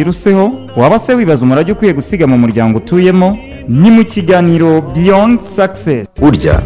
biruseho waba se wibaza umurage ukwiye gusiga mu muryango utuyemo ni mu kiganiro beyond success. Burya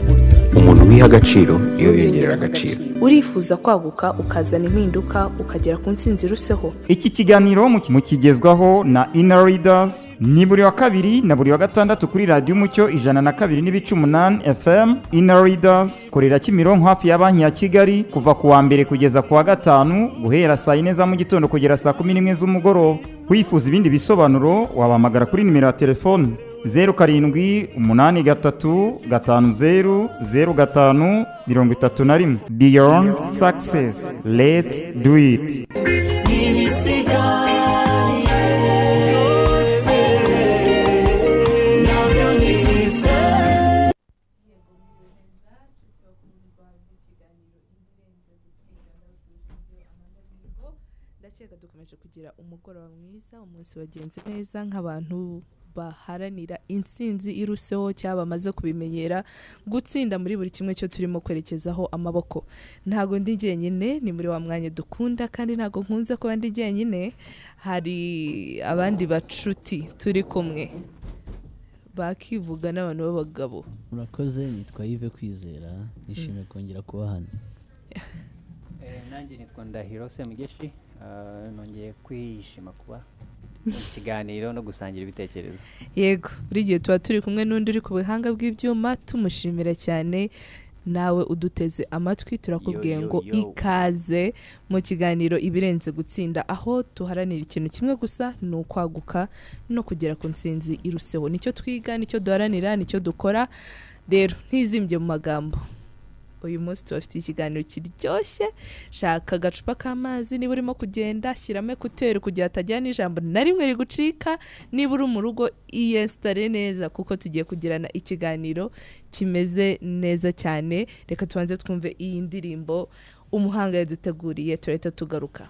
umuntu wiha agaciro niyo yongerera agaciro. Urifuza kwaguka ukazana impinduka ukagera ku ntsinzi iruseho? Iki kiganiro muki- mukigezwaho na inner leaders ni buri wa kabiri na buri wa gatandatu kuri radiyo umucyo ijana na kabiri n'ibice umunani fm inner leaders korera kimironko hafi ya banki ya kigali kuva ku wa mbere kugeza ku wa gatanu guhera saa yine za mu gitondo kugera saa kumi n'imwe z'umugoroba. Wifuza ibindi bisobanuro wabahamagara kuri nimero ya telefone. Zeru karindwi umunani gatatu gatanu zeru zeru gatanu mirongo itatu na rimwe. Beyond success let's do it. Ndakeka dukomeje kugira umugoroba mwiza umunsi wagenze neza nk'abantu baharanira intsinzi iruseho cyangwa bamaze kubimenyera gutsinda muri buri kimwe cyo turimo kwerekezaho amaboko. Ntabwo ndi jyenyine ni muri wa mwanya dukunda kandi ntabwo nkunze kuba ndi jyenyine hari abandi bacuti turi kumwe. Bakivuga n'abantu b'abagabo. Murakoze nitwa Yves kwizera nishimiye kongera kuba hano. Eh, nanjye nitwa ndahiro semugeshi. Nongeye kwishima kuba mu kiganiro no gusangira ibitekerezo. Yego buri gihe tuba turi kumwe n'undi uri ku buhanga bw'ibyuma tumushimira cyane. Nawe uduteze amatwi turakubwiye ngo ikaze. Mu kiganiro ibirenze gutsinda aho tuharanira ikintu kimwe gusa ni ukwaguka no kugera ku ntsinzi iruseho ni cyo twiga ni cyo duharanira ni cyo dukora. Rero ntizimbye mu magambo. Uyu munsi tubafitiye ikiganiro kiryoshye shaka agacupa k'amazi niba urimo kugenda shyiramo ekuteri kugira hatagira n'ijambo na rimwe rigucika niba uri mu rugo iyesitare neza kuko tugiye kugirana ikiganiro kimeze neza cyane. Reka tubanze twumve iyi ndirimbo umuhanga yaduteguriye turahita tugaruka.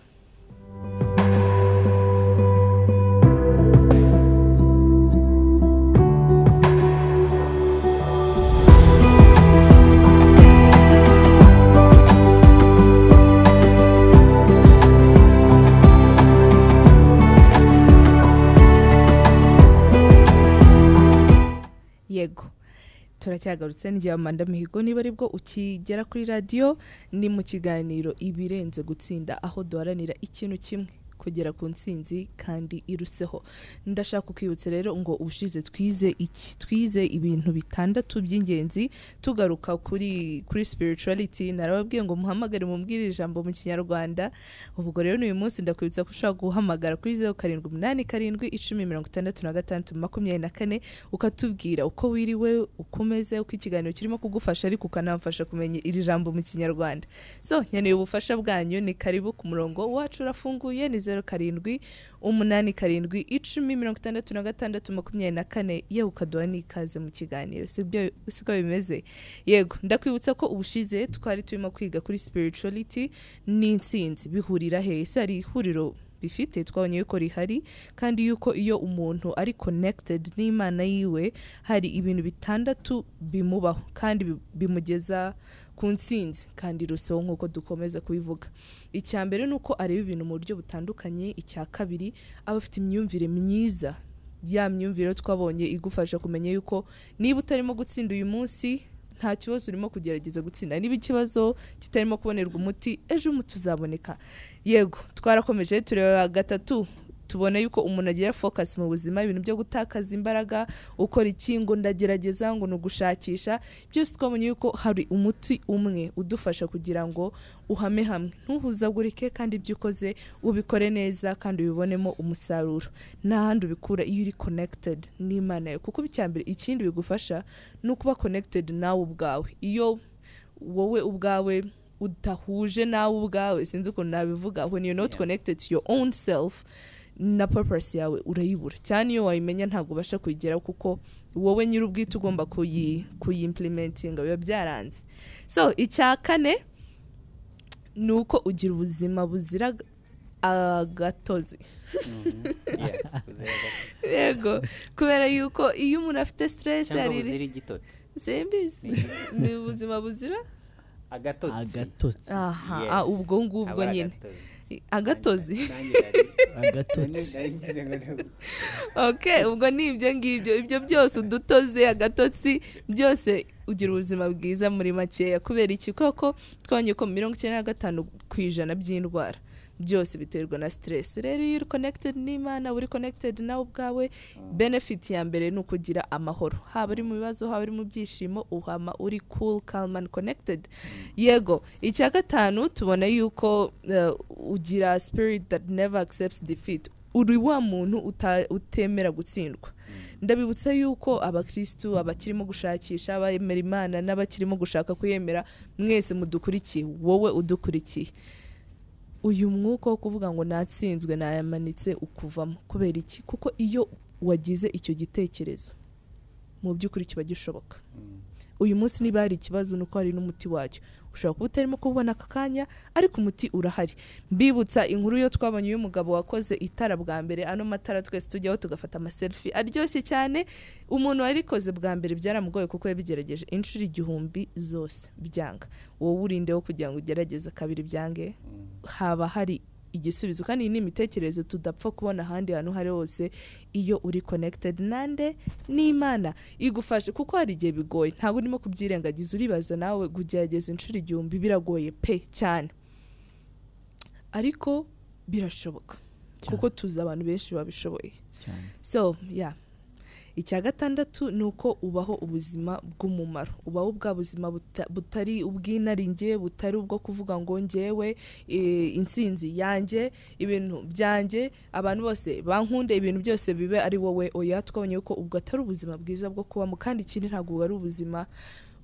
Turacyagarutse n'igihe amanda mihigo niba ari bwo ukigera kuri radiyo ni mu kiganiro ibirenze gutsinda aho duharanira ikintu kimwe. Kugera ku ntsinzi kandi iruseho ndashaka kukwibutsa rero ngo ubushize twize iki twize ibintu bitandatu by'ingenzi tugaruka kuri kuri spirituality. Narababwiye ngo muhamagare mumbwire ijambo mu kinyarwanda. Ubwo rero n'uyu munsi ndakwibutsa ko ushobora guhamagara kuri zeru karindwi umunani karindwi icumi mirongo itandatu na gatandatu makumyabiri na kane ukatubwira uko wiriwe uko umeze uko ikiganiro kirimo kugufasha ariko ukanamfasha kumenya iri jambo mu kinyarwanda. So nkeneye ubufasha bwanyu. Ni karibu ku murongo. Wacu urafunguye ni zeru karindwi umunani karindwi icumi mirongo itandatu na gatandatu makumyabiri na kane. Yewe ukaduha n'ikaze mu kiganiro. Siko bimeze? Yego ndakwibutsa ko ubushize twari turimo kwiga kuri spirituality n'intsinzi. Bihurira he? Ese hari ihuriro bifite? Twabonye yuko rihari kandi yuko iyo umuntu ari connected n'imana yiwe hari ibintu bitandatu bimubaho kandi bi- bimugeza ku ntsinzi kandi ruseho nk'uko dukomeza kubivuga. Icya mbere ni uko areba ibintu mu buryo butandukanye icya kabiri aba afite imyumvire myiza. Ya myumvire twabonye igufasha kumenya yuko niba utarimo gutsinda uyu munsi nta kibazo urimo kugerageza gutsinda. Niba ikibazo kitarimo kubonerwa umuti ejo umuti uzaboneka. Yego twarakomeje tureba gatatu tubona yuko umuntu agira focus mu buzima ibintu byo gutakaza imbaraga ukora iki ngo ndagerageza ngo ni ugushakisha byose twabonye yuko hari umuti umwe udufasha kugira ngo uhame hamwe. Ntuhuzagurike kandi ibyo ukoze ubikore neza kandi ubibonemo umusaruro. Nta handi ubikura iyo uri connected n'imana yawe. Kuko icya mbere ikindi bigufasha ni ukuba connected nawe ubwawe. Iyo wowe ubwawe udahuje nawe ubwawe sinzi ukuntu nabivuga when you're not connected to your own self na purpose yawe urayibura. Cyane iyo wayimenya ntabwo ubasha kuyigeraho kuko wowe nyiri ubwite ugomba kuyi kuyimplementinga biba byaranze. So icya kane ni uko ugira ubuzima buzira agatozi. Gato. yego. Kubera yuko iyo umuntu afite stress hari simbizi. Ni- ni ubuzima buzira agatotsi. Agatotsi. Aha. Yes. ah, ubwo ngubwo nyine. Agatozi. agatozi Nanjye nari- agatotsi. Nari ngize ngo ni- ok ubwo ni ibyo ngibyo. Ibyo byose udutoze agatotsi byose ugira ubuzima bwiza muri makeya. Kubera iki? Koko twabonye ko mirongo icyenda na gatanu ku ijana by'indwara. Byose biterwa na stress. Rero iyo uri connected n'imana uri connected nawe ubwawe benefit ya mbere ni ukugira amahoro. Haba uri mu bibazo haba uri mu byishimo uhama uri cool calm and connected. Yego icya gatanu tubona yuko eh, ugira spirit that never accepts defeat. Uri wa muntu utemera gutsindwa. Ndabibutsa yuko abakirisitu abakirimo gushakisha abemera imana n'abakirimo gushaka kuyemera mwese mudukurikiye wowe udukurikiye. Uyu mwuka wo kuvuga ngo natsinzwe nayamanitse ukuvamo. Kubera iki? Kuko iyo wagize icyo gitekerezo mu by'ukuri kiba gishoboka. Uyu munsi niba hari ikibazo ni uko hari n'umuti wacyo. Ushobora kuba utarimo kubona aka kanya ariko umuti urahari. Mbibutsa inkuru yo twabonye y'umugabo wakoze itara bwa mbere ano matara twese tujyaho tugafata amaselfi aryoshye cyane. Umuntu warikoze bwa mbere byaramugoye kuko yabigerageje. Inshuro igihumbi zose byanga. Wowe urindeho kugira ngo ugerageze kabiri byange haba hari igisubizo kandi iyi ni imitekerereze tudapfa kubona ahandi hantu aho ari hose iyo uri connected nande n'imana. Igufashe kuko hari igihe bigoye. Ntabwo urimo kubyirengagiza uribaza nawe kugerageza inshuro igihumbi biragoye pe cyane. Ariko birashoboka kuko tuzi abantu benshi babishoboye. Cyane. So yeah. Icya gatandatu ni uko ubaho ubuzima bw'umumaro. Ubaho bwa buzima buta- butari ubw'inaringe butari ubwo kuvuga ngo ngewe eh, intsinzi yanjye ibintu byanjye abantu bose bankunde ibintu byose bibe ari wowe. Oya twabonye ko ubwo atari ubuzima bwiza bwo kubamo kandi ikindi ntabwo ari ubuzima.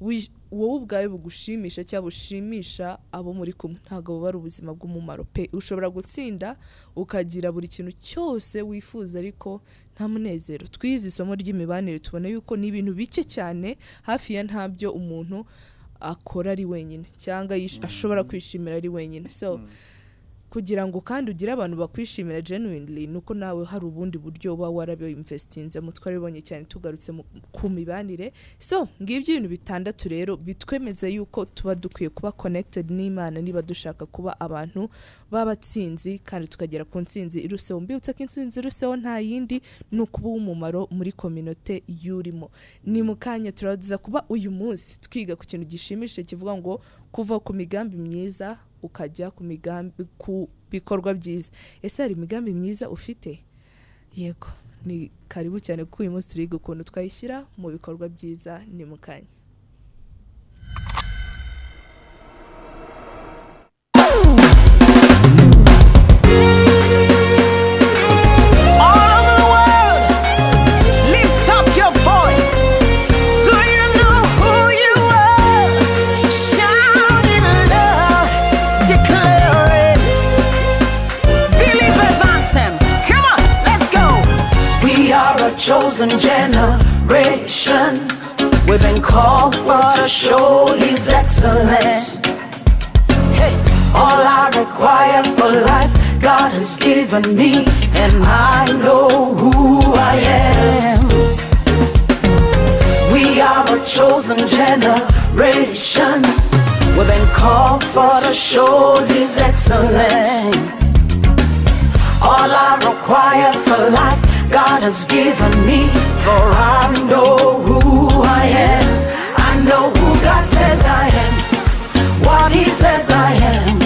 Wowe ubwawe bugushimisha cyangwa bushimisha abo muri kumwe. Ntabwo buba ari ubuzima bw'umumaro pe. Ushobora gutsinda ukagira buri kintu cyose wifuza ariko nta munezero. Twize isomo ry'imibanire tubona yuko ni ibintu bike cyane hafi ya ntabyo umuntu akora ari wenyine cyangwa yish- ashobora kwishimira ari wenyine. So kugira ngo kandi ugire abantu bakwishimira genuinely nuko nawe hari ubundi buryo uba warabinvestinzemo twarabibonye cyane tugarutse ku mibanire. So ngibyo ibintu bitandatu rero bitwemeza yuko tuba dukwiye kuba connected n'imana niba dushaka kuba abantu b'abatsinzi kandi tukagera ku ntsinzi. Iruseho mbibutsa ko intsinzi iruseho nta yindi ni ukuba uw'umumaro muri kominote y'urimo. Ni mu kanya turaza kuba uyu munsi twiga ku kintu gishimishije kivuga ngo kuva ku migambi myiza ukajya ku migambi ku bikorwa byiza. Ese hari imigambi myiza ufite? Yego ni karibu cyane kuko uyu munsi turiga ukuntu twayishyira mu bikorwa byiza ni mu chosen generation. We've been called for to show His excellence. Hey, all I require for life, God has given me, and I know who I am. We are a chosen generation. We've been called for to show His excellence. All I require for life, God has given me, for I know who I am. I know who God says I am what he says I am,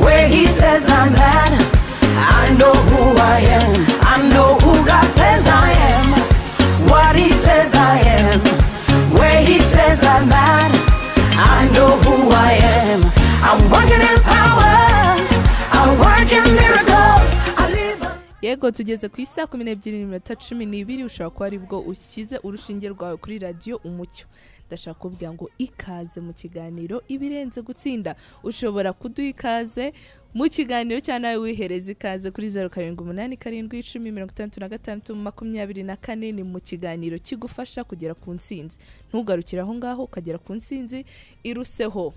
where he says I'm at. I know who I am, I know who God says I am, what he says I am, where he says I'm at. I know who I am. I'm working in yego tugeze ku isaha kumi n'ebyiri n'iminota cumi n'ibiri ushobora kuba ari bwo ushyize urushinge rwawe kuri radiyo umucyo. Ndashaka kubwira ngo ikaze mu kiganiro ibirenze gutsinda. Ushobora kuduha ikaze mu kiganiro cyangwa nawe wihereza ikaze kuri zeru karindwi umunani karindwi icumi mirongo itandatu na gatandatu makumyabiri na kane ni mu kiganiro kigufasha kugera ku ntsinzi. Ntugarukire aho ngaho ukagera ku ntsinzi iruseho.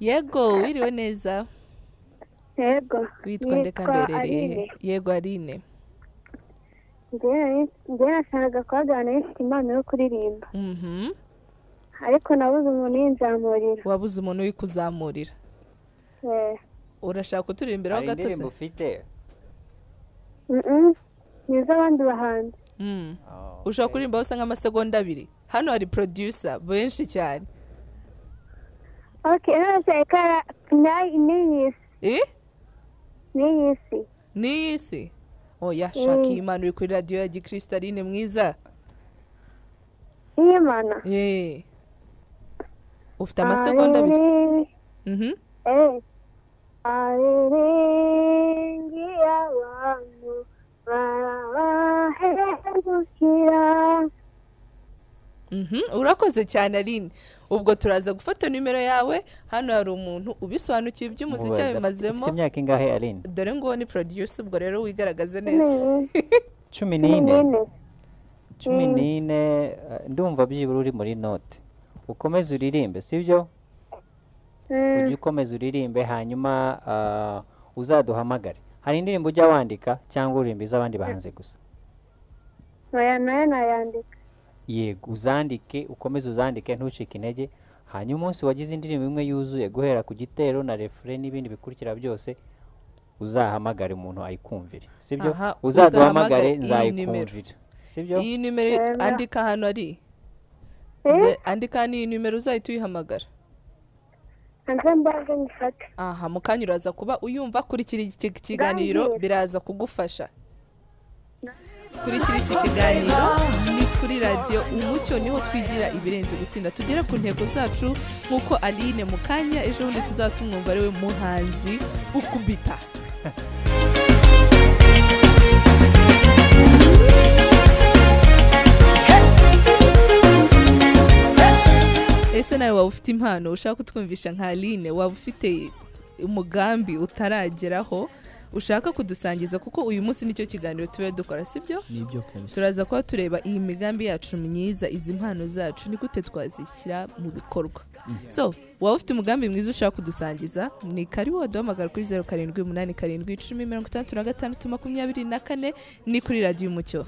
Yego wiriwe neza. Yego. witwa nde kandi Nitwa uherereye he Aline. yego arine njyewe nashakaga kuhagarara ifite impano yo kuririmba. Mhm. ariko nabuze umuntu yinzamurira wabuze umuntu uri kuzamurira Eh, urashaka kuturimbiraho hari gato indirimbo se ufite ni iz'abandi bahanzi. Mm. Oh, ushobora okay. kuririmba hose nk'amasegonda abiri. Hano hari producer benshi cyane. Ok none kara n'iyisi eh n'iyisi n'iyi si oya shaka iyi uri kuri radiyo ya gikristaline mwiza y'imana Eh. ufite amasegonda abiri Mhm. Eh. Abiringiye abantu barabahemukira Mhm, urakoze cyane aline ubwo turaza gufata nimero yawe. Hano hari umuntu ubisobanukiwe iby'umuziki yabimazemo. ufite imyaka ingahe aline? Dore nguwo ni producer ubwo rero wigaragaze neza. Cumi n'ine. Cumi n'ine. Eh, ndumva byibura uri muri note. Ukomeze uririmbe sibyo Mm, ujye ukomeza uririmbe hanyuma ah, uzaduhamagare. Hari indirimbo ujya wandika cyangwa uririmba iz'abandi bahanzi gusa? Oya na yo nayandika. Yego uzandike ukomeze uzandike ntucike intege. Hanyuma umunsi wagize indirimbo imwe yuzuye guhera ku gitero na refure n'ibindi bikurikira byose uzahamagare umuntu ayikumvire. Sibyo? Uzaduhamagare nzayikumvira sibyo? Iyi nimero andika hano ari? Ze- andika hano iyi nimero uzahita uyihamagara aha mu kanya uraza kuba uyumva kurikira iki kiganiro biraza kugufasha. Kurikira iki kiganiro. ni kuri radiyo umucyo ni ho twigira ibirenze gutsinda. Tugere ku ntego zacu nk'uko aline mu kanya ejo bundi tuzaba tumwumva ari we muhanzi ukubita. Ese nawe waba ufite impano? Ushaka kutwumvisha nka aline? Waba ufite umugambi utarageraho? Ushaka kudusangiza kuko uyu munsi ni cyo kiganiro tuba dukora sibyo ni byo kabisa. Turaza kuba tureba iyi migambi yacu myiza izi mpano zacu ni gute twazishyira mu bikorwa. So waba ufite umugambi mwiza ushaka kudusangiza ni karibu waduhamagara kuri zeru karindwi umunani karindwi icumi mirongo itandatu na gatandatu makumyabiri na kane ni kuri radiyo umucyo.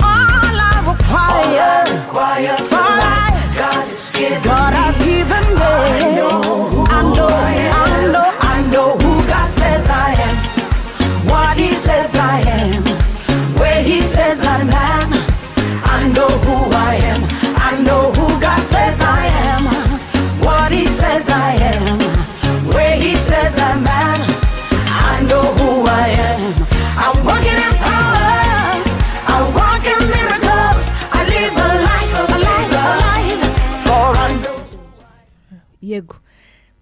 All I require, life, God has given God has given me. I know, I know, I know, I know who God says I am. What He says I am, where He says I'm at. I know who I am. I know who God says I am. What He says I am, yego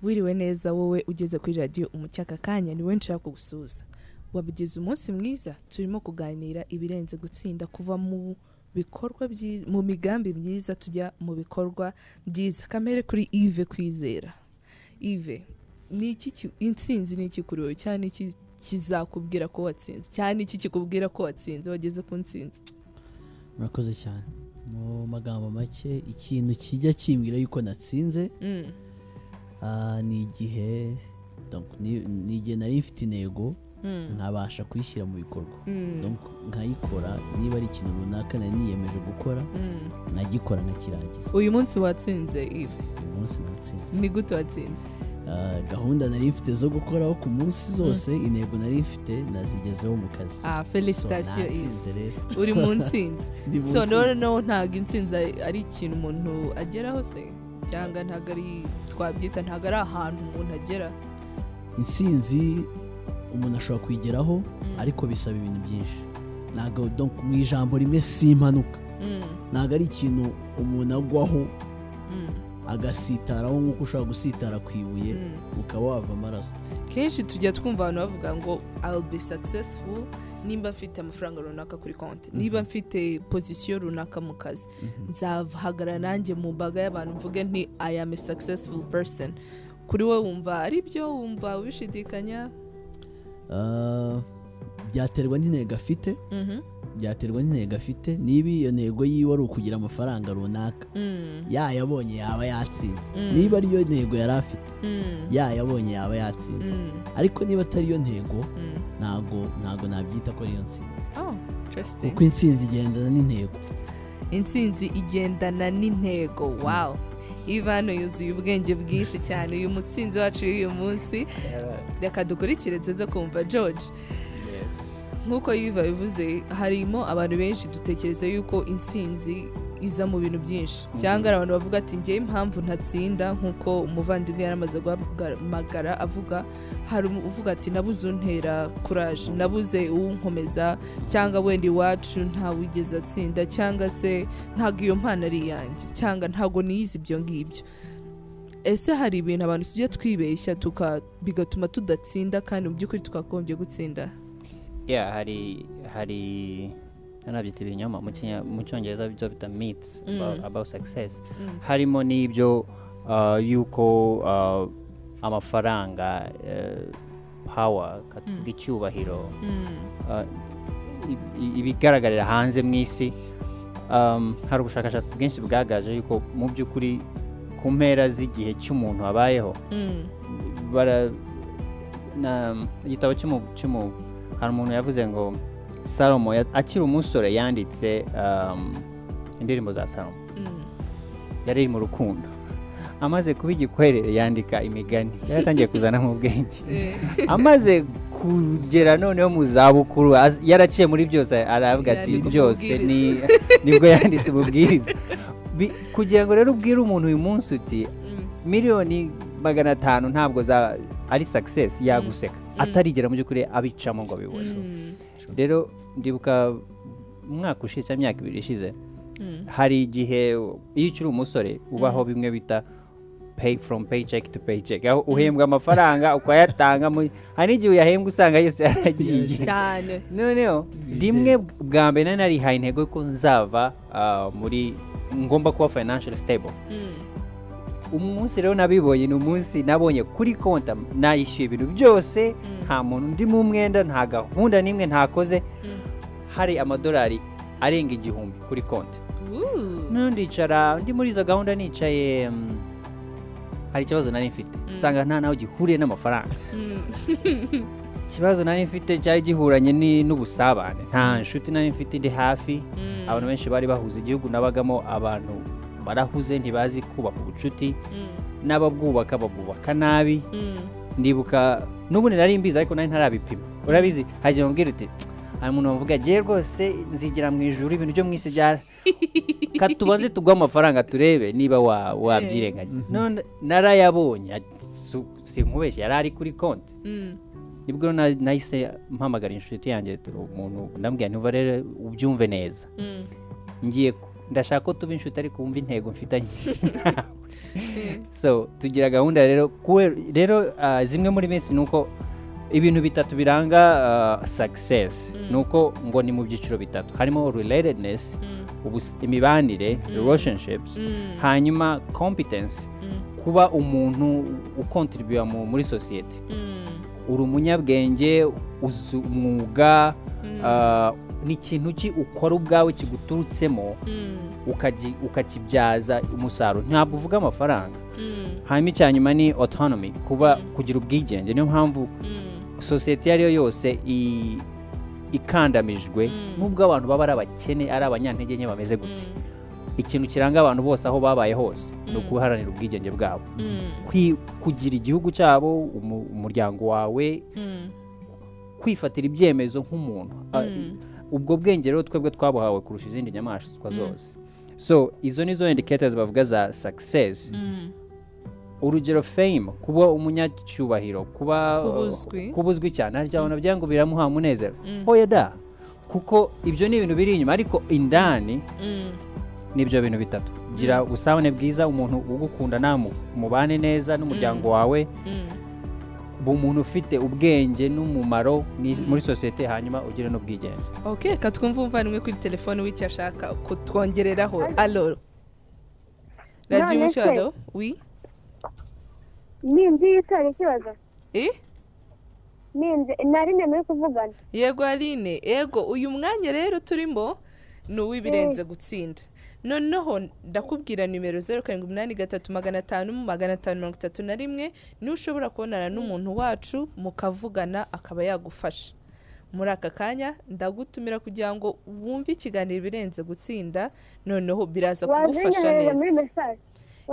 wiriwe neza wowe ugeze kuri radiyo umucyo aka kanya ni wowe nshaka kugusuhuza. Wabigize umunsi mwiza turimo kuganira ibirenze gutsinda kuva mu bikorwa byiza mu migambi myiza tujya mu bikorwa byiza. Kamere kuri ive kwizera. Ive ni iki ki- intsinzi ni iki kuri wowe cyane iki kizakubwira ko watsinze? Cyane iki kikubwira ko watsinze? Wageze ku ntsinzi. Murakoze cyane. Mu magambo make ikintu kijya kimbwira yuko natsinze Mm, ni igihe ni igihe nari mfite intego mm, nkabasha kuyishyira mu bikorwa. Mm, Donc, nkayikora niba ari ikintu runaka nari niyemeje gukora mm. nkagikora nkakirangiza uyu munsi watsinze ive uyu munsi natsinze. Ni gute watsinze? Ah, gahunda nari mfite zo gukoraho ku munsi zose intego nari mfite nazigezeho mu kazi. Ah felicitasiyo rero. Uri mu mu so noneho ntabwo intsinzi ari- ari ikintu umuntu ageraho se? Cyangwa ntabwo ari twabyita ntabwo ari ahantu umuntu agera. Intsinzi umuntu ashobora kuyigeraho ariko bisaba ibintu byinshi. Ntabwo mu ijambo rimwe si impanuka Mm, ntabwo ari ikintu umuntu agwaho mm, agasitaraho nk'uko ushobora gusitara ku ibuye mm. ukaba wava amaraso. Kenshi tujya twumva abantu bavuga ngo I'll be successful. Nimba mfite amafaranga runaka kuri konti niba mfite pozisiyo runaka mu kazi nzahagarara nanjye mu mbaga y'abantu mvuge nti I am a successful person. Kuri wowe wumva ari byo wumva ubishidikanya? Ah, byaterwa n'intego afite. Mhm, byaterwa n'intego afite niba iyo ntego yiwe ari ukugira amafaranga runaka. Mm, yayabonye yaba yatsinze. Mm. niba ariyo ntego yari afite mm, yayabonye yaba yatsinze. Ariko niba atari yo ntego ntabwo ntabwo nabyita ko ariyo nsinzi Oh, kuko intsinzi igendana n'intego. Intsinzi igendana n'intego. Wow. Ivano yuzuye ubwenge bwinshi cyane. Uyu mutsinzi wacu y'uyu munsi. Reka dukurikire tuze kumva george. Nk'uko yiva bivuze harimo abantu benshi dutekereza yuko intsinzi iza mu bintu byinshi. Cyangwa abantu bavuga ati ngewe impamvu ntatsinda nk'uko umuvandimwe yari amaze guhamagara avuga hari uvuga ati nabuze untera kuraje nabuze uwunkomeza cyangwa wenda iwacu ntawigeze atsinda cyangwa se ntabwo iyo mpano ari iyanjye cyangwa ntabwo niyizi ibyo ngibyo. Ese hari ibintu abantu tujya twibeshya bigatuma tudatsinda kandi mu by'ukuri tukagombye gutsinda? Yeah hari hari nabyita ibinyoma mu cyongereza byo bita Mm. about, success. Mm. harimo n'ibyo uh, yuko uh, amafaranga uh, power katuvuga icyubahiro Mm, uh, i- i- ibigaragarira hanze mu isi. Um, hari ubushakashatsi bwinshi bwagaragaje yuko mu by'ukuri ku mpera z'igihe cy'umuntu abayeho mm, igitabo hari umuntu yavuze ngo salomo akiri umusore yanditse um, indirimbo za salomo. Mm. yari iri mu rukundo. Amaze kuba igikwerere yandika imigani. Yaratangiye kuzana mu bwenge. Amaze kugera noneho mu zabukuru yaraciye muri byose aravuga ati byose ni ni bwo yanditse umubwiriza kugira ngo rero ubwire umuntu uyu munsi uti mm, miliyoni magana atanu ntabwo ari success yaguseka atarigera mu by'ukuri abicamo ngo abibone rero ndibuka umwaka ushize imyaka ibiri ishize hari igihe iyo ukiri umusore ubaho bimwe bita pay from paycheck to paycheck aho uhembwa amafaranga ukayatanga hari n'igihe uyahembwa usanga yose yaragiye cyane noneho rimwe bwa mbere nari narihaye intego yuko nzava muri ngomba kuba financial stable umunsi rero nabibonye ni umunsi nabonye kuri konta nayishyuye ibintu byose nta muntu ndimo umwenda nta gahunda n'imwe ntakoze. Mm. hari amadolari arenga igihumbi kuri konti. Ndicara ndi muri izo gahunda nicaye mm, hari ikibazo nari mfite. Nsanga nta naho gihuriye n'amafaranga. Mm, ikibazo nari mfite cyari gihuranye n'ubusabane. Nta nshuti nari mfite ndi hafi. Mm, abantu benshi bari bahuze igihugu nabagamo abantu barahuze ntibazi kubaka ubucuti. Mm, n'ababwubaka babwubaka nabi. Mm, ndibuka n'ubundi nari mbizi ariko nari ntarabipima. Urabizi? Hagiye mubwira uti hari umuntu wavuga agiye rwose nzigira mu ijuru ibintu byo mu isi byara. Katubanze tuguhe amafaranga turebe niba wa- wabyirengagiza none narayabonye ati, su- sinkubeshye yari ari kuri konti. Mm, ni bwo na- nahise mpamagara inshuti yanjye tu- umuntu ndambwira ntuva rero ubyumve neza. Mm, ngiye ndashaka ko tuba inshuti ariko wumva intego mfitanye so tugira gahunda rero rero ah, zimwe muri minsi ni uko ibintu bitatu biranga ah, success. Ni uko ngo ni mu byiciro bitatu. Harimo relatedness mm, imibanire relationships mm, hanyuma competence mm, kuba umuntu ukontribuya mu- muri sosiyete mm, uri umunyabwenge uzi umwuga Mm. ah, ni ikintu ki ukora ubwawe kiguturutsemo mm, ukakibyaza umusaruro. Ntabwo uvuga amafaranga. Mm, hanyuma icya nyuma ni autonomy kuba Mm. kugira ubwigenge. Niyo mpamvu sosiyete iyo ari yo yose ikandamijwe nubwo abantu baba ari abakene ari abanyantege nke bameze gute. Ikintu kiranga abantu bose aho babaye hose ni ukuharanira ubwigenge bwabo. Kugira igihugu cyabo umu- umuryango wawe kwifatira ibyemezo nk'umuntu. Ah. Ubwo bwenge rero twebwe twabuhawe kurusha izindi nyamaswa Mm. zose so izo ni zo indicators bavuga za success Mm. urugero fame kuba umunyacyubahiro kuba Kubuzwi. cyane hari abantu byanga ngo biramuha umunezero Mm. oya da kuko ibyo ni ibintu biri inyuma ariko indani Mm. n'ibyo bintu bitatu gira ubusabane bwiza umuntu ugukunda nawe mu- mubane neza n'umuryango wawe Mm. Umuntu ufite ubwenge n'umumaro mwi- muri sosiyete hanyuma ugire n'ubwigenge. Ok reka twumve umuvandimwe kuri telefone w'icyo ashaka kutwongereraho. Alo radiyo alo wi ni nzi yitora ikibazo. Eh? Ninze nari muri kuvugana. Yego aline. Yego uyu mwanya rero turimo ni uw'ibirenze gutsinda. Noneho ndakubwira nimero zeru karindwi umunani gatatu magana atanu magana atanu mirongo itatu na rimwe niba ushobora kubonana n'umuntu wacu mukavugana akaba yagufasha. Muri aka kanya ndagutumira kugira ngo wumve ikiganiro ibirenze gutsinda noneho biraza kugufasha neza.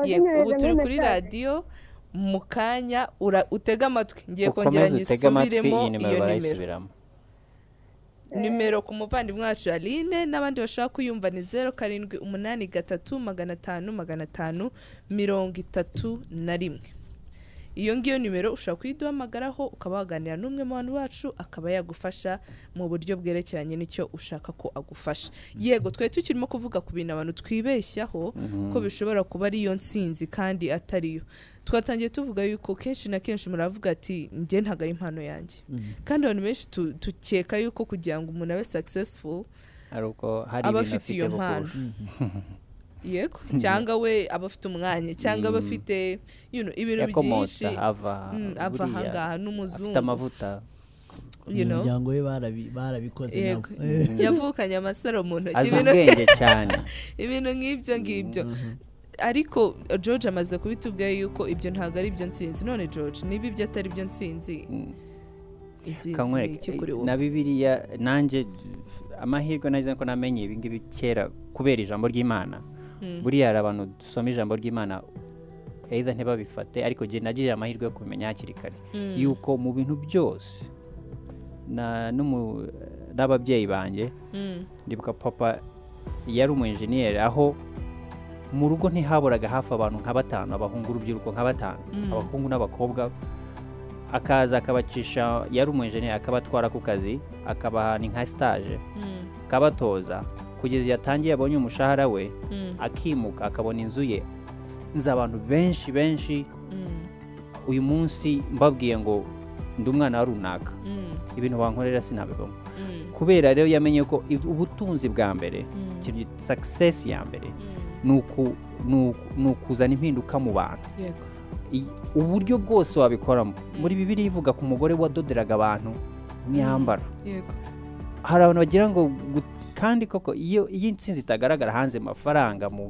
yego ubu turi kuri radiyo mu kanya utege amatwi. Ngiye kongera ngisubiremo iyo nimero. Nimero nimero ku muvandimwe wacu aline n'abandi bashaka kuyumva ni zeru karindwi umunani gatatu magana atanu magana atanu mirongo itatu na rimwe. Iyo ngiyo nimero ushobora kuyiduhamagaraho ukaba waganira n'umwe mu bantu bacu akaba yagufasha mu buryo bwerekeranye n'icyo ushaka ko agufasha. Yego twari tukirimo kuvuga ku bintu abantu twibeshyaho ko bishobora kuba ari iyo nsinzi kandi atari yo. Twatangiye tuvuga yuko kenshi na kenshi muravuga ati njye ntabwo ari impano yanjye. Kandi abantu benshi tu- tukeka yuko kugira ngo umuntu abe successful aba afite iyo mpano. Bukurusha yego. Cyangwa we aba afite umwanya cyangwa aba afite you know, ibintu byinshi. ava Mm, ahangaha afite n'umuzungu amavuta. You know. umuryango we barabi- barabikoze nabo Eh, yavukanye amasaro mu ntoki. Ubwenge cyane. Ibintu nk'ibyo ngibyo. Ariko george amaze kubitubwira yuko ibyo ntabwo ari byo nsinzi. None george niba ibyo atari byo nsinzi Mm. na bibiliya nanjye amahirwe nagize ko namenye ibi ngibi kera kubera ijambo ry'imana. Mm. Buriya hari abantu dusoma ijambo ry'imana either ntibabifate ariko jye nagirira amahirwe yo kumenya hakiri kare Mm. yuko mu bintu byose n'ababyeyi banjye Mm. ndibuka papa yari umu enjeniyeri aho mu rugo ntihaburaga hafi abantu nka batanu abahungu urubyiruko nka batanu Mm. abahungu n'abakobwa akaza akabacisha yari umu enjeniyeri akabatwara ku kazi akabaha ni nka Mm. akabatoza kugeza igihe atangiye abonye umushahara we Mm. akimuka akabona inzu ye. Nzi abantu benshi benshi. Mm. uyu munsi mbabwiye ngo ndi umwana wa runaka. Mm. ibintu wankorera sinabibamo kubera rero yamenye ko ubutunzi bwa mbere success ya mbere ni uku- ni uku- ni ukuzana impinduka mu bantu. Uburyo bwose wabikoramo. Muri bibiri ivuga ku mugore wadoderaga abantu imyambaro. Hari abantu bagira ngo kandi koko iyo iyo intsinzi itagaragara hanze mu mafaranga mu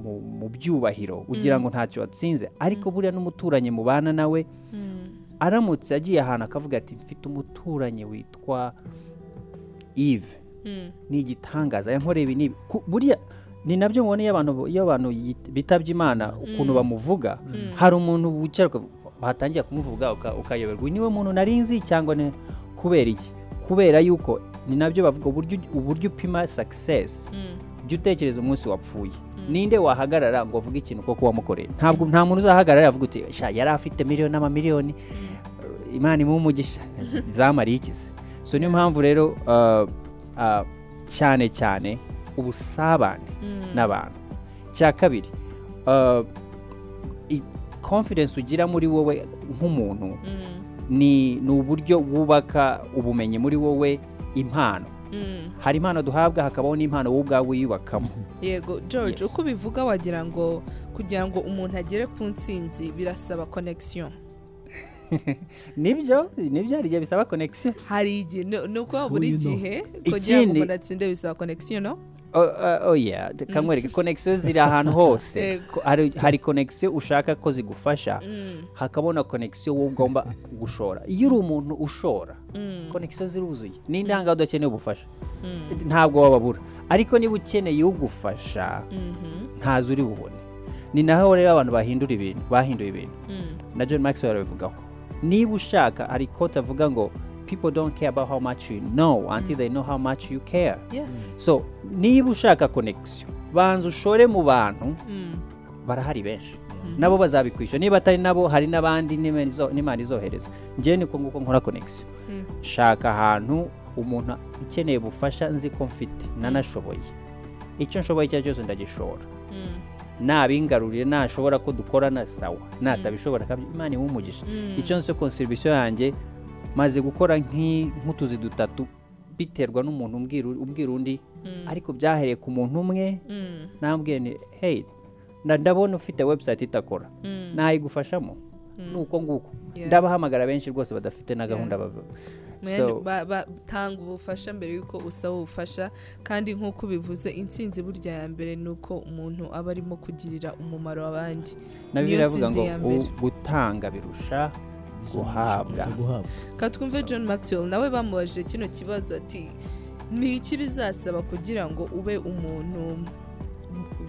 mu, byubahiro ugira Mm. ngo ntacyo watsinze ariko buriya n'umuturanyi mubana nawe Mm. aramutse agiye ahantu akavuga ati mfite umuturanyi witwa Mm. ni igitangaza yankoreye ibi buriya ni na byo mubona iyo abantu iyo abantu yit- bitabye imana ukuntu Mm. bamuvuga Mm. hari umuntu wicara watangira kumuvuga uka- ukayoberwa ni we muntu nari nzi cyangwa kubera iki kubera yuko ni na byo bavuga uburyo upima success Mm. jya utekereza umunsi wapfuye Mm. ninde wahagarara ngo avuge ikintu koko wamukoreye ntabwo nta muntu uzahagarara avuga uti yari afite miliyoni n'amamiliyoni imana imuha umugisha zamariye ikize so niyo mpamvu rero uh, uh, cyane cyane ubusabane Mm. n'abantu cya kabiri uh, confidence ugira muri wowe nk'umuntu Mm. ni uburyo wubaka ubumenyi muri wowe impano. Mm. hari impano duhabwa hakabaho n'impano wowe ubwawe wiyubakamo. Yego george uko ubivuga wagira ngo kugira ngo umuntu agere ku ntsinzi birasaba connection. Nibyo? Nibyo hari igihe bisaba connection? Hari igihe ni uko buri gihe kugira ngo umuntu atsinde bisaba connection no? Oh, uh, oh yeah kamwereke connection ziri ahantu hose. Ko- hari, connection ushaka ko zigufasha Mm. hakabona connection wowe ugomba gushora iyo uri umuntu ushora Mm. connection ziruzuye n'indanga udakeneye ubufasha Mm. ntabwo wababura ariko niba ukeneye ugufasha Mhm. ntazo uri bubone ni naho rero abantu bahindura ibintu bahinduye ibintu Mm. na john maxwell arabivugaho niba ushaka hari kote avuga ngo people don't care about how much you know until they know how much you care. Yes. So niba ushaka connection banza ushore mu bantu Mm. barahari benshi. Nabo bazabikwishyura niba atari nabo hari n'abandi n'Imana izo- n'imana izohereza njyewe niko nguko nkora connection. Mm. shaka ahantu umuntu ukeneye ubufasha nzi ko mfite. Nanashoboye. Icyo nshoboye icyo ari cyo cyose ndagishora. Mm. nabingarurire nashobora ko dukorana sawa natabishobora kabyo imana imuha umugisha Mm. icyo nzi konserivisiyo yanjye maze gukora nk'utuzi dutatu biterwa n'umuntu umbwira undi Mm. ariko byahereye ku muntu umwe Mm. nambwiye ni hey nda- ndabona ufite website itakora Mm. nayigufashamo ni uko nguko ndabahamagara benshi rwose badafite na gahunda bava Man, So- ba- ba- tanga ubufasha mbere y'uko usaba ubufasha kandi nk'uko ubivuze intsinzi burya ya mbere ni uko umuntu aba arimo kugirira umumaro abandi Niyo ngo ya mbere. "U- gutanga birusha guhabwa katwumve john maxwell nawe bamubajije kino kibazo ati ni iki bizasaba kugira ngo ube umuntu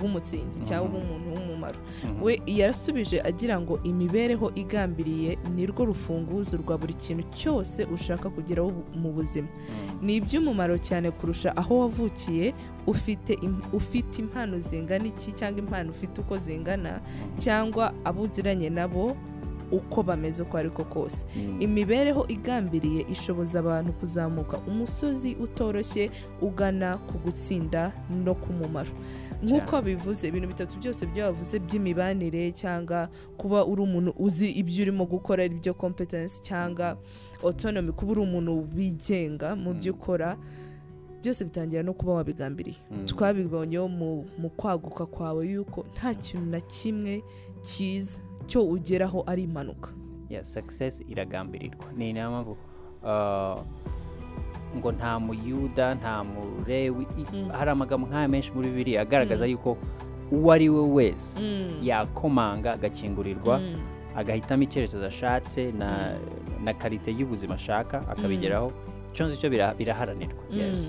w'umutsinzi cyangwa ube umuntu w'umumaro? Mhm. we yarasubije agira ngo imibereho igambiriye ni rwo rufunguzo rwa buri kintu cyose ushaka kugeraho mu buzima. Mm. ni iby'umumaro cyane kurusha aho wavukiye ufite ufite impano zingana iki cyangwa impano ufite uko zingana cyangwa abo uziranye nabo uko bameze uko ariko kose. Mm. imibereho igambiriye ishoboza abantu kuzamuka umusozi utoroshye ugana ku gutsinda no ku mumaro. Nk'uko bivuze ibintu bitatu byose byo bavuze by'imibanire cyangwa kuba uri umuntu uzi ibyo urimo gukora ari byo competence cyangwa autonomy kuba uri umuntu wigenga mu byo ukora byose bitangira no kuba wabigambiriye. Mm. twabibonyeho mu, mu kwaguka kwawe yuko nta kintu na kimwe cyiza cyo ugeraho ari impanuka yeah, success iragambirirwa ni niyo mpamvu uh, ngo nta muyuda nta murewi Mm. hari amagambo nk'aya menshi muri bibiri agaragaza yuko uwo ari we wese Mm. yakomanga agakingurirwa Mm. agahitamo icyerekezo ashatse na, na karite y'ubuzima ashaka akabigeraho icyo nzi cyo bira- biraharanirwa Mm.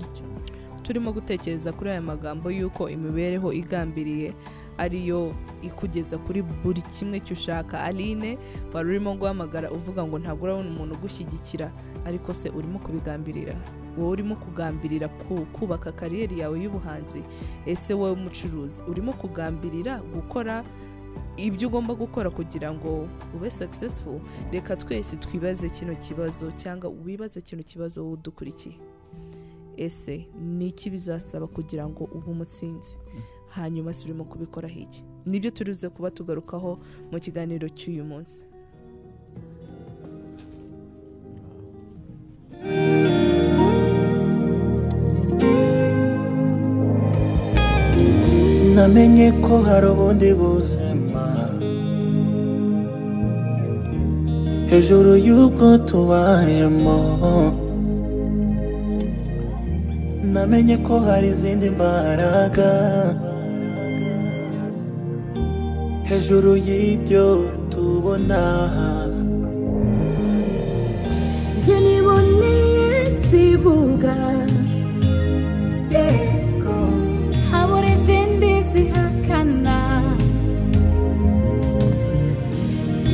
turimo gutekereza kuri aya magambo y'uko imibereho igambiriye ariyo ikugeza kuri buri kimwe cy'ushaka. Aline wari urimo guhamagara uvuga ngo ntabwo urabona umuntu ugushyigikira ariko se urimo kubigambirira? Wowe urimo kugambirira ku- kubaka kariyeri yawe y'ubuhanzi? Ese wowe umucuruzi urimo kugambirira gukora ibyo ugomba gukora kugira ngo ube successful? Reka twese twibaze kino kibazo cyangwa wibaze kino kibazo udukurikiye. Ese ni iki bizasaba kugira ngo ube umutsinzi? Hanyuma se urimo kubikoraho iki? Nibyo turize kuba tugarukaho mu kiganiro cy'uyu munsi. Namenye ko hari ubundi buzima. Hejuru y'ubwo tubayemo. Namenye ko hari izindi mbaraga. Hejuru y'ibyo tubona. Njye niboneye zivuga habura izindi zihakana.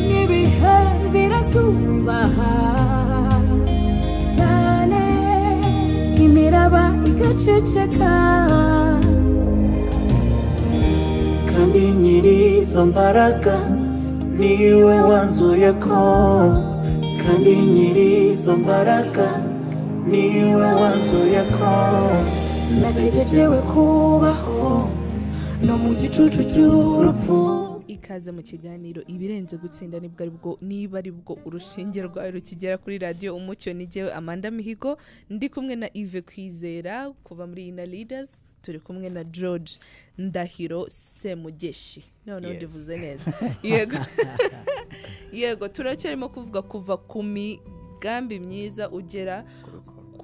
N'ibihe birasubaha cyane imiraba igaceceka. Kandi nyiri izo mbaraga ni we wanzuye ko kandi nyiri izo mbaraga ni we wanzuye ko nategerewe kubaho no mu gicucu cy'urupfu. Ikaze mu kiganiro ibirenze gutsinda ni bwo ari bwo niba ari bwo urushinge rwawe rukigera kuri radiyo umucyo n'igewe amanda mihigo ndi kumwe na ive kwizera kuva muri ina leaders. Turi kumwe na george ndahiro semugeshi. Noneho ndivuze neza. Yego. Yego turacyarimo kuvuga kuva ku migambi myiza ugera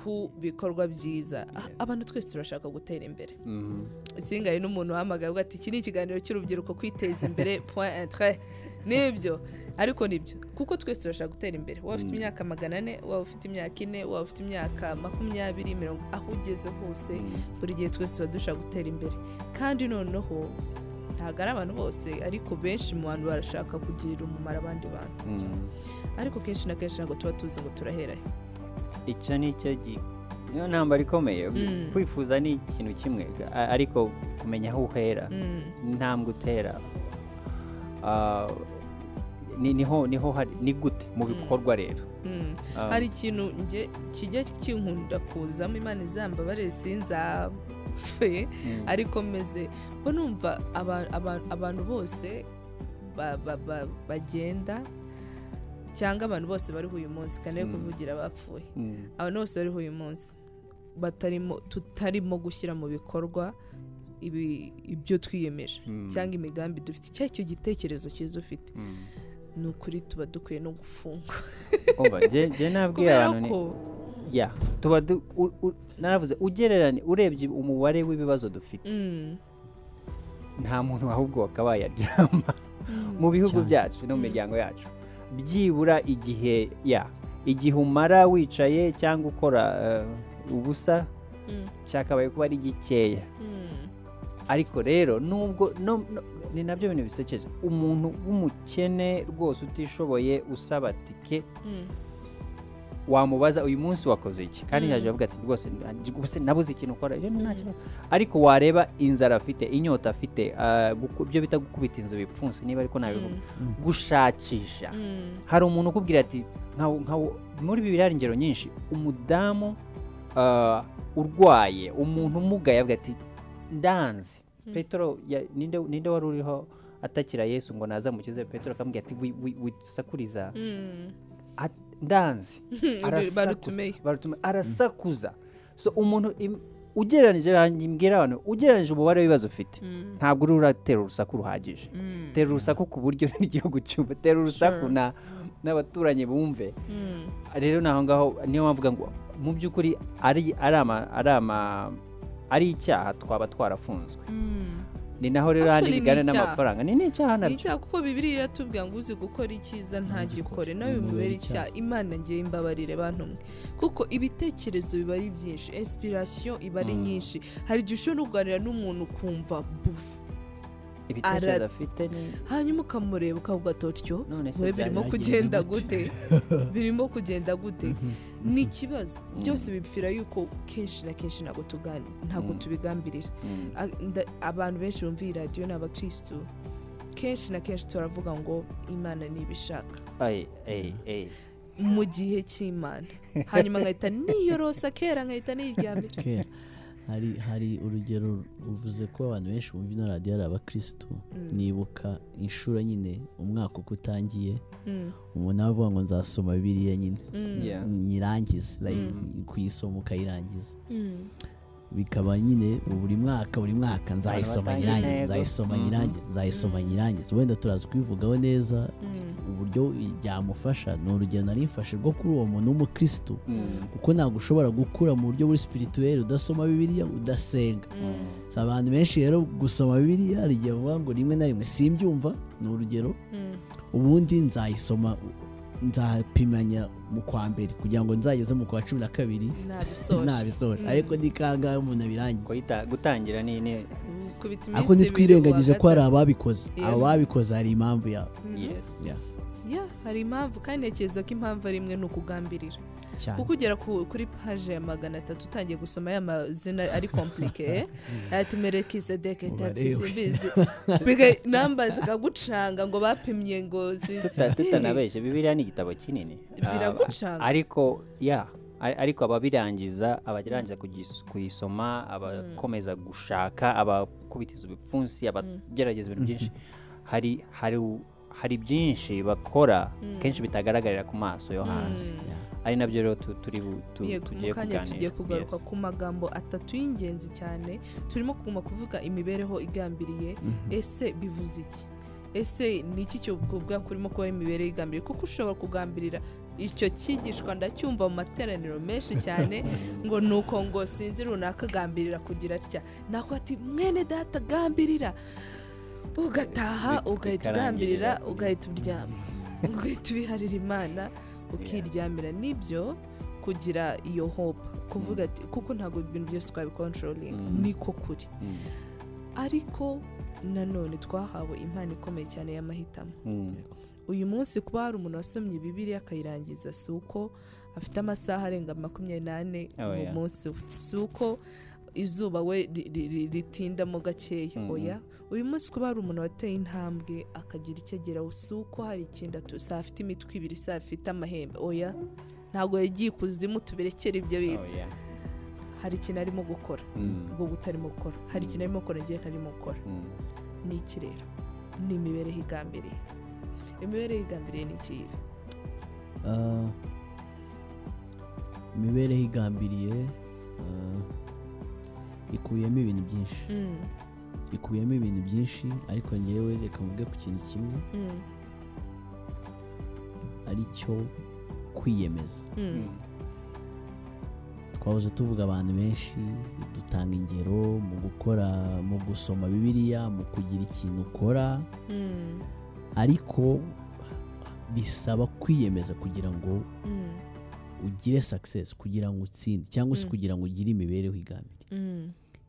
ku bikorwa byiza. Abantu twese turashaka gutera imbere. Mhm. singaye n'umuntu uhamagaye avuga ati iki ni ikiganiro cy'urubyiruko kwiteza imbere point entre ni byo. Ariko ni byo. Kuko twese turashaka gutera imbere. Waba ufite imyaka magana ane waba ufite imyaka ine waba ufite imyaka makumyabiri mirongo aho ugeze hose buri gihe twese tuba dushaka gutera imbere. Kandi noneho ntabwo ari abantu bose ariko benshi mu bantu barashaka kugirira umumaro abandi bantu. Mhm. ariko kenshi na kenshi ntabwo tuba tuzi ngo turaherahe. Icyo ni cyo niyo ntambara ikomeye Mm. kwifuza ni ikintu kimwe ariko kumenya aho uhera. Mm. intambwe utera. Ni- ni ho ni ho hari ni gute mu bikorwa rero? Mm. Hari ikintu kijya kinkunda kuzamo imana izambabare sinzapfe. Mm, ariko meze mba numva aba- aba- abantu bose ba- ba- ba- bagenda cyangwa abantu bose bariho uyu munsi kandi Mm. kuvugira abapfuye. Mm, abantu bose bariho uyu munsi batarimo tutarimo gushyira mu bikorwa ibi- ibyo twiyemeje Mm. cyangwa imigambi dufite. Icyo ari cyo gitekerezo cyiza ufite. Ni ukuri tuba dukwiye no nabwiye kubera abantu ni ko ya tuba naravuze ugererane urebye umubare w'ibibazo dufite. Nta muntu ahubwo wakabaye aryama. Mu bihugu byacu no mu miryango yacu. Byibura igihe ya igihe umara wicaye cyangwa ukora eh, ubusa mm, cyakabaye kuba ari gikeya. Mm, ariko rero nubwo ni na byo bintu bisekeje. Umuntu w'umukene rwose utishoboye usaba tike mm, wamubaza uyu munsi wakoze iki? Kandi Mm. yaje avuga ati rwose nabuze ikintu ukora kibazo. Ariko wareba inzara afite inyota afite ah, ibyo bita gukubita inzu ibipfunsi niba ariko nabivuga. Gushakisha. Mm, hari umuntu ukubwira ati muri bibiri hari ingero nyinshi umudamu ah, urwaye umuntu umugaye avuga ati ndanze. Petero ninde wari uriho atakira yesu ngo naza mukize petero akamubwira ati "Wi- wi- wisakuriza. Mm. Ndanze. Arasakuza. so umuntu ugereranije mbwira abantu ugereranije umubare w'ibibazo ufite. Mm, ntabwo uri uratera urusaku ruhagije. Mm, tera urusaku ku buryo n'igihugu cyumva tera urusaku n'abaturanyi bumve. Rero naho ngaho niyo mpamvu ngo mu by'ukuri ari icyaha twaba twarafunzwe. Ni naho rero handi ni bigana n'amafaranga. Ni n'icyaha ni na byo icyaha kuko bibiri iratubwira ngo uzi gukora icyiza ntagikore nawe bimubera icyaha imana ngewe imbabarire bantu mwe. Kuko ibitekerezo biba ari byinshi. Inspiration iba ari Mm. nyinshi. Hari igihe ushobora no kuganira n'umuntu ukumva bufu ibitekerezo Ara- afite ni hanyuma ukamureba ukavuga totyo we birimo kugenda gute?" birimo kugenda gute? Ni ikibazo. Byose bipfira yuko kenshi na kenshi ntabwo tuganira ntabwo Mm. tubigambirira. Mm. Abantu benshi bumva iyi radiyo ni abakirisitu kenshi na kenshi turavuga ngo imana ntibishaka mu gihe cy'imana. Hanyuma nkahita niyorosa kera nkahita niryamira hari hari urugero ruvuze ko abantu benshi bumva ino radiyo ari abakirisitu nibuka inshuro nyine umwaka uko utangiye Mm, umuntu aba avuga ngo nzasoma biriya nyine. Mm, nyirangize like, kuyisoma ukayirangiza. Mm, bikaba nyine buri mwaka buri mwaka nzayisoma nyirangize nzayisoma Mhm. nyirangize nzayisoma nyirangize wenda turaza kubivugaho neza mm, uburyo byamufasha ni urugero nari mfashe rwo kuri uwo muntu w'umukirisitu Mm. kuko ntabwo ushobora gukura mu buryo buri spirituel udasoma bibiliya udasenga. Mm, si abantu benshi rero gusoma bibiliya hari igihe bavuga ngo rimwe na rimwe simbyumva ni urugero. Ubundi nzayisoma nzapimanya mu kwa mbere kugira ngo nzageze mu kwa cumi na kabiri. Nabisoje Mm. ariko ni kangahe umuntu abirangiza? Gutangira ni ni kubita ariko ntitwirengagije ko hari ababikoze. Yego. abo babikoze hari impamvu yabo hari impamvu. Kandi ntekereza ko impamvu ari imwe ni ukugambirira. Kuko ugera ku- kuri paje ya magana atatu utangiye gusoma ya mazina ari komplike ati merekisedeke tati Ubarewe. simbizi namba zikagucanga ngo bapimye ngo tutanabeshye bibiliya ni igitabo kinini. Biragucanga. Ah, ariko ya ari- ariko ababirangiza abagerageza kugis- kuyisoma abakomeza gushaka abakubitiza ibipfunsi abagerageza ibintu byinshi hari hari hari byinshi bakora kenshi bitagaragarira ku maso yo hanze. Ari na byo rero tugiye kanya kuganira. tugiye kugaruka ku magambo atatu y'ingenzi cyane turimo kuguma kuvuga imibereho igambiriye. Ese bivuze iki? Ese ni iki cyo kuvuga ko urimo kubaho imibereho igambiriye? Kuko ushobora kugambirira icyo cyigishwa ndacyumva mu materaniro menshi cyane ngo ni uko ngo sinzi runaka agambirira kugira atya. Nako ati mwene data gambirira. Ugataha ugahita ugambirira ugahita uryama. Ugahita ubiharira imana. Ukiryamira ni byo kugira iyo hope. Kuvuga ati kuko ntabwo ibintu byose twabikontrolinga Mm. niko kuri. Mm. ariko nanone twahawe impano ikomeye cyane y'amahitamo. Mm. uyu munsi kuba hari umuntu wasomye bibiriya akayirangiza si uko afite amasaha arenga makumyabiri n'ane Oh, mu munsi we. Si uko izuba we ri- ri- ri- ritindamo gakeya. Mhm. oya uyu munsi kuba hari umuntu wateye intambwe akagira icyo ageraho si uko hari ikindi atu si afite imitwe ibiri si afite amahembe. Oya ntabwo yagiye ikuzimu tubirekere ibyo bintu Oh, hari ikintu arimo gukora. Mm. ubwo utarimo gukora. Hari ikintu arimo gukora ngewe ntarimo gukora. Mm. ni iki rero? Ni imibereho igambiriye. Imibereho igambiriye ni ikihe Ah, imibereho igambiriye ah, ikubiyemo ibintu byinshi. Mm, ikubiyemo ibintu byinshi ariko ngewe reka mvuge ku kintu kimwe. Mm, ari cyo kwiyemeza. Mm. twahoze tuvuga abantu benshi dutanga ingero mu gukora mu gusoma bibiliya mu kugira ikintu ukora. Ariko bisaba kwiyemeza kugira ngo ugire success kugira ngo utsinde cyangwa se kugira ngo ugire imibereho igambiriye.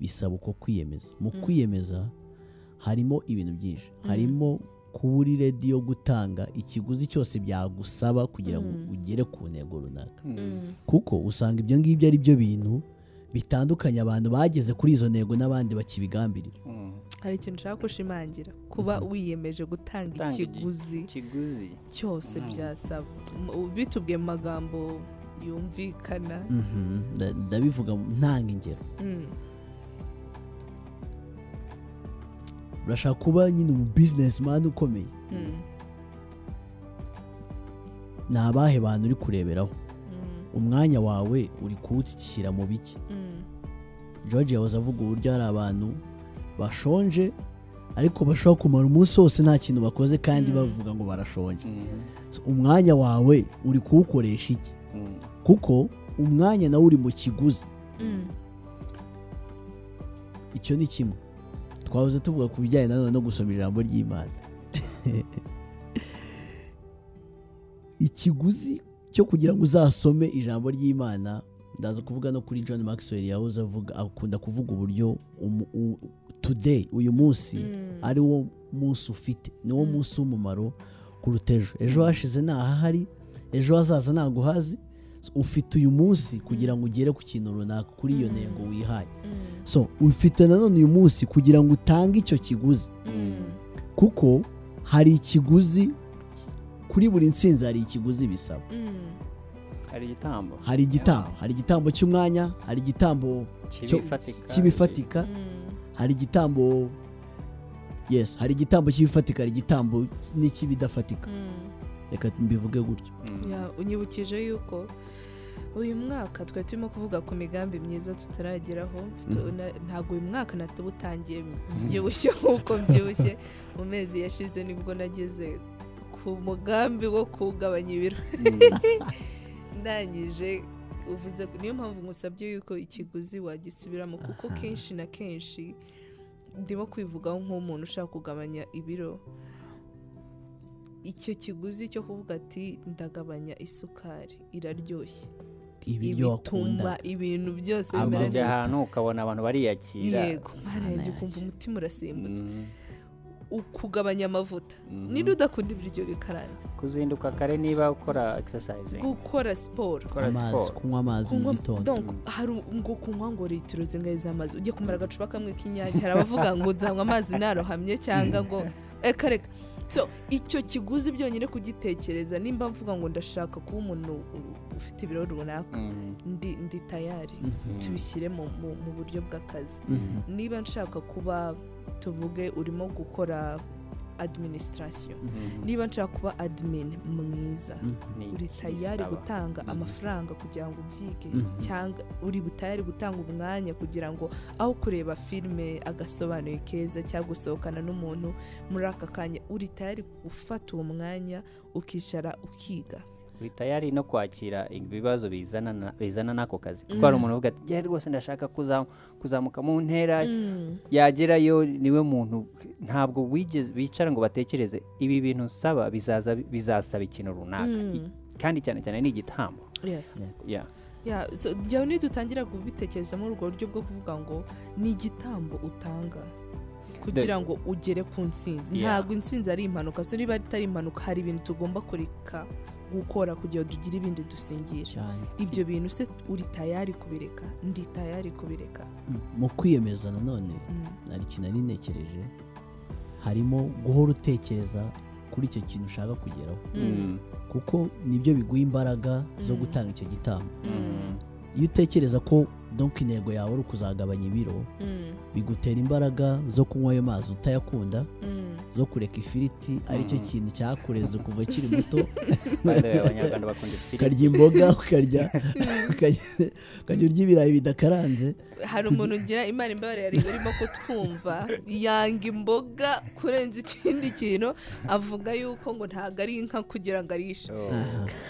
Bisaba uko kwiyemeza. Mu Mm. kwiyemeza harimo ibintu byinshi. Mm. harimo kuba uri redi yo gutanga ikiguzi cyose byagusaba kugira ngo Mm. ugere ku ntego runaka. Kuko usanga ibyo ngibyo ari byo bintu bitandukanye abantu bageze kuri izo ntego n'abandi bakibigambirira. Hari ikintu ushaka gushimangira. Kuba wiyemeje gutanga ikiguzi cyose byasaba. Bitubwiye mu magambo yumvikana. Mhm. Nda- ndabivuga ntanga ingero. Urashaka kuba nyine umu bizinesimani ukomeye? Mm. ni abahe bantu uri kureberaho? Mm. umwanya wawe uri kuwushyira mu biki? Mm. george yahoze avuga uburyo hari abantu bashonje ariko bashobora kumara umunsi wose nta kintu bakoze kandi bavuga ngo barashonje. So, umwanya wawe uri kuwukoresha iki? Kuko umwanya nawe uri mu kiguzi. Icyo ni kimwe. Twahoze tuvuga ku bijyanye no gusoma ijambo ry'imana ikiguzi cyo kugira ngo uzasome ijambo ry'imana ndaza kuvuga no kuri john maxwell yahoze avuga akunda kuvuga uburyo today uyu munsi. Mm. ari wo munsi ufite ni wo Mm. munsi w'umumaro kuruta ejo ejo hashize ntahahari ejo hazaza ntabwo uhazi ufite uyu munsi kugira ngo ugere ku kintu runaka kuri iyo Mm. ntego wihaye Mm. so ufite nanone uyu munsi kugira ngo utange icyo kiguzi Mm. kuko hari ikiguzi kuri buri nsinzi hari ikiguzi bisaba Mm. hari igitambo hari igitambo hari igitambo cy'umwanya hari igitambo cy'ibifatika Mm. hari igitambo yes hari igitambo cy'ibifatika hari igitambo n'icy'ibidafatika Mm. Reka mbivuge gutyo. Mm. Ya, unyibukije yuko uyu mwaka twari turimo kuvuga ku migambi myiza tutarageraho. Na- ntabwo uyu mwaka natubutangiye mbyibushye nk'uko mbyibushye mu mezi yashize ni bwo nageze ku mugambi wo kugabanya ibiro. Ndangije uvuze niyo mpamvu ngusabye yuko ikiguzi wagisubiramo kuko kenshi na kenshi ndimo kwivugaho nk'umuntu ushaka kugabanya ibiro. Icyo kiguzi cyo kuvuga ati ndagabanya isukari. Iraryoshye. Ibiryo wakunda. ibintu byose bimera neza. Ahantu ukabona abantu bariyakira. Yego yanjye. ukumva umutima urasimbutse Mm. ukugabanya amavuta. Mhm. niba udakunda ibiryo bikaranze? Kuzinduka kare niba ukora exercising. Gukora siporo amazi kunywa amazi mu gitondo. donc hari ngo kunywa ngo litiro zingahe z'amazi? Ujye kumara agacupa kamwe k'inyange. Hari abavuga ngo nzanywa amazi narohamye cyangwa ngo reka reka. So icyo kiguzi byonyine kugitekereza nimba mvuga ngo ndashaka kuba umuntu ufite ibiro runaka Mm. ndi ndi tayari Mhm. tubishyire mu, buryo bw'akazi Mhm. niba nshaka kuba tuvuge urimo gukora administration Mhm. niba nshaka kuba admin mwiza Mhm. Uri tayari gutanga Mhm. amafaranga kugira ngo ubyige cyangwa uri butayari gutanga umwanya kugira ngo aho kureba filime agasobanuye keza cyangwa gusohokana n'umuntu muri aka kanya uri tayari gufata uwo mwanya ukicara ukiga tayari no kwakira ibibazo bizana na- bizana n'ako kazi kuko Mm. hari umuntu uvuga ati "Njye rwose ndashaka kuza- kuzamuka mu ntera Mm. yagerayo ni we muntu ntabwo bicara ngo batekereze ibi bintu nsaba bizasaba ikintu runaka Mm. Kandi cyane cyane ni igitambo Yes. Yeah. Yeah, so njyewe nidutangira kubitekereza muri ubwo buryo bwo kuvuga ngo ni igitambo utanga kugira ngo ugere ku ntsinzi Yeah. ntabwo intsinzi ari impanuka so niba atari impanuka hari ibintu tugomba kureka gukora kugira ngo tugire ibindi dusingira cyane ibyo bintu se uri tayari kubireka ndi tayari kubireka Mm. mu kwiyemeza nanone Mm. hari ikintu nari ntekereje harimo guhora utekereza kuri icyo kintu ushaka kugeraho Mm. kuko ni byo biguha imbaraga zo Mm. gutanga icyo gitambo Mm. iyo utekereza ko donc intego yawe ari ukuzagabanya ibiro Mm, bigutera imbaraga zo kunywa ayo mazi utayakunda mm. zo kureka ifiriti ari cyo kintu cyakureze kuva ukiri muto. Ukarya imboga ukarya ukarya- ukajya urya ibirayi bidakaranze hari umuntu ugira imana imbabare yari urimo kutwumva yanga imboga kurenza ikindi kintu avuga yuko ngo ntabwo ari inka kugira ngo arishe. Oh.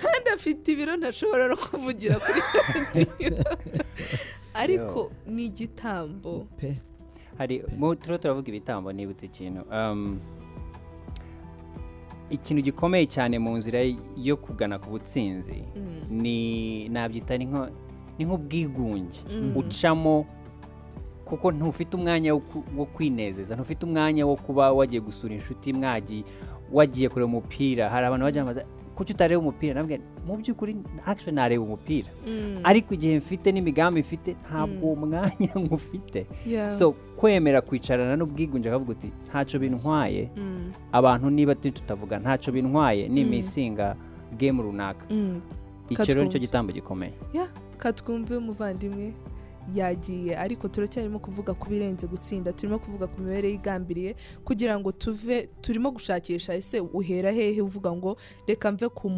kandi afite ibiro ntashobora no kuvugira kuri radiyo. Ariko ni igitambo pe. Hari mu turiho turavuga ibitambo nibutse ikintu um, ikintu gikomeye cyane mu nzira yo kugana ku butsinzi Mm. ni nabyita ni nko- ni nk'ubwigunge Mm. ucamo kuko ntufite umwanya wo kwinezeza ntufite umwanya wo kuba wagiye gusura inshuti mwagiye wagiye kureba umupira hari abantu bajya bamaze kuki utareba umupira nabwo mu by'ukuri actually nareba umupira Mm. ariko igihe mfite n'imigambi mfite ntabwo uwo mwanya ngufite Yeah. so kwemera kwicarana n'ubwigunge akavuga uti ntacyo bintwaye Mm. abantu niba turi tutavuga ntacyo bintwaye game runaka. Mm. icyo rero ni cyo gitambo gikomeye. Katwumve umuvandimwe. Yagiye ariko turacyarimo kuvuga ku birenze gutsinda turimo kuvuga ku mibereho igambiriye kugira ngo tuve turimo gushakisha ese uhera hehe uvuga ngo reka mve ku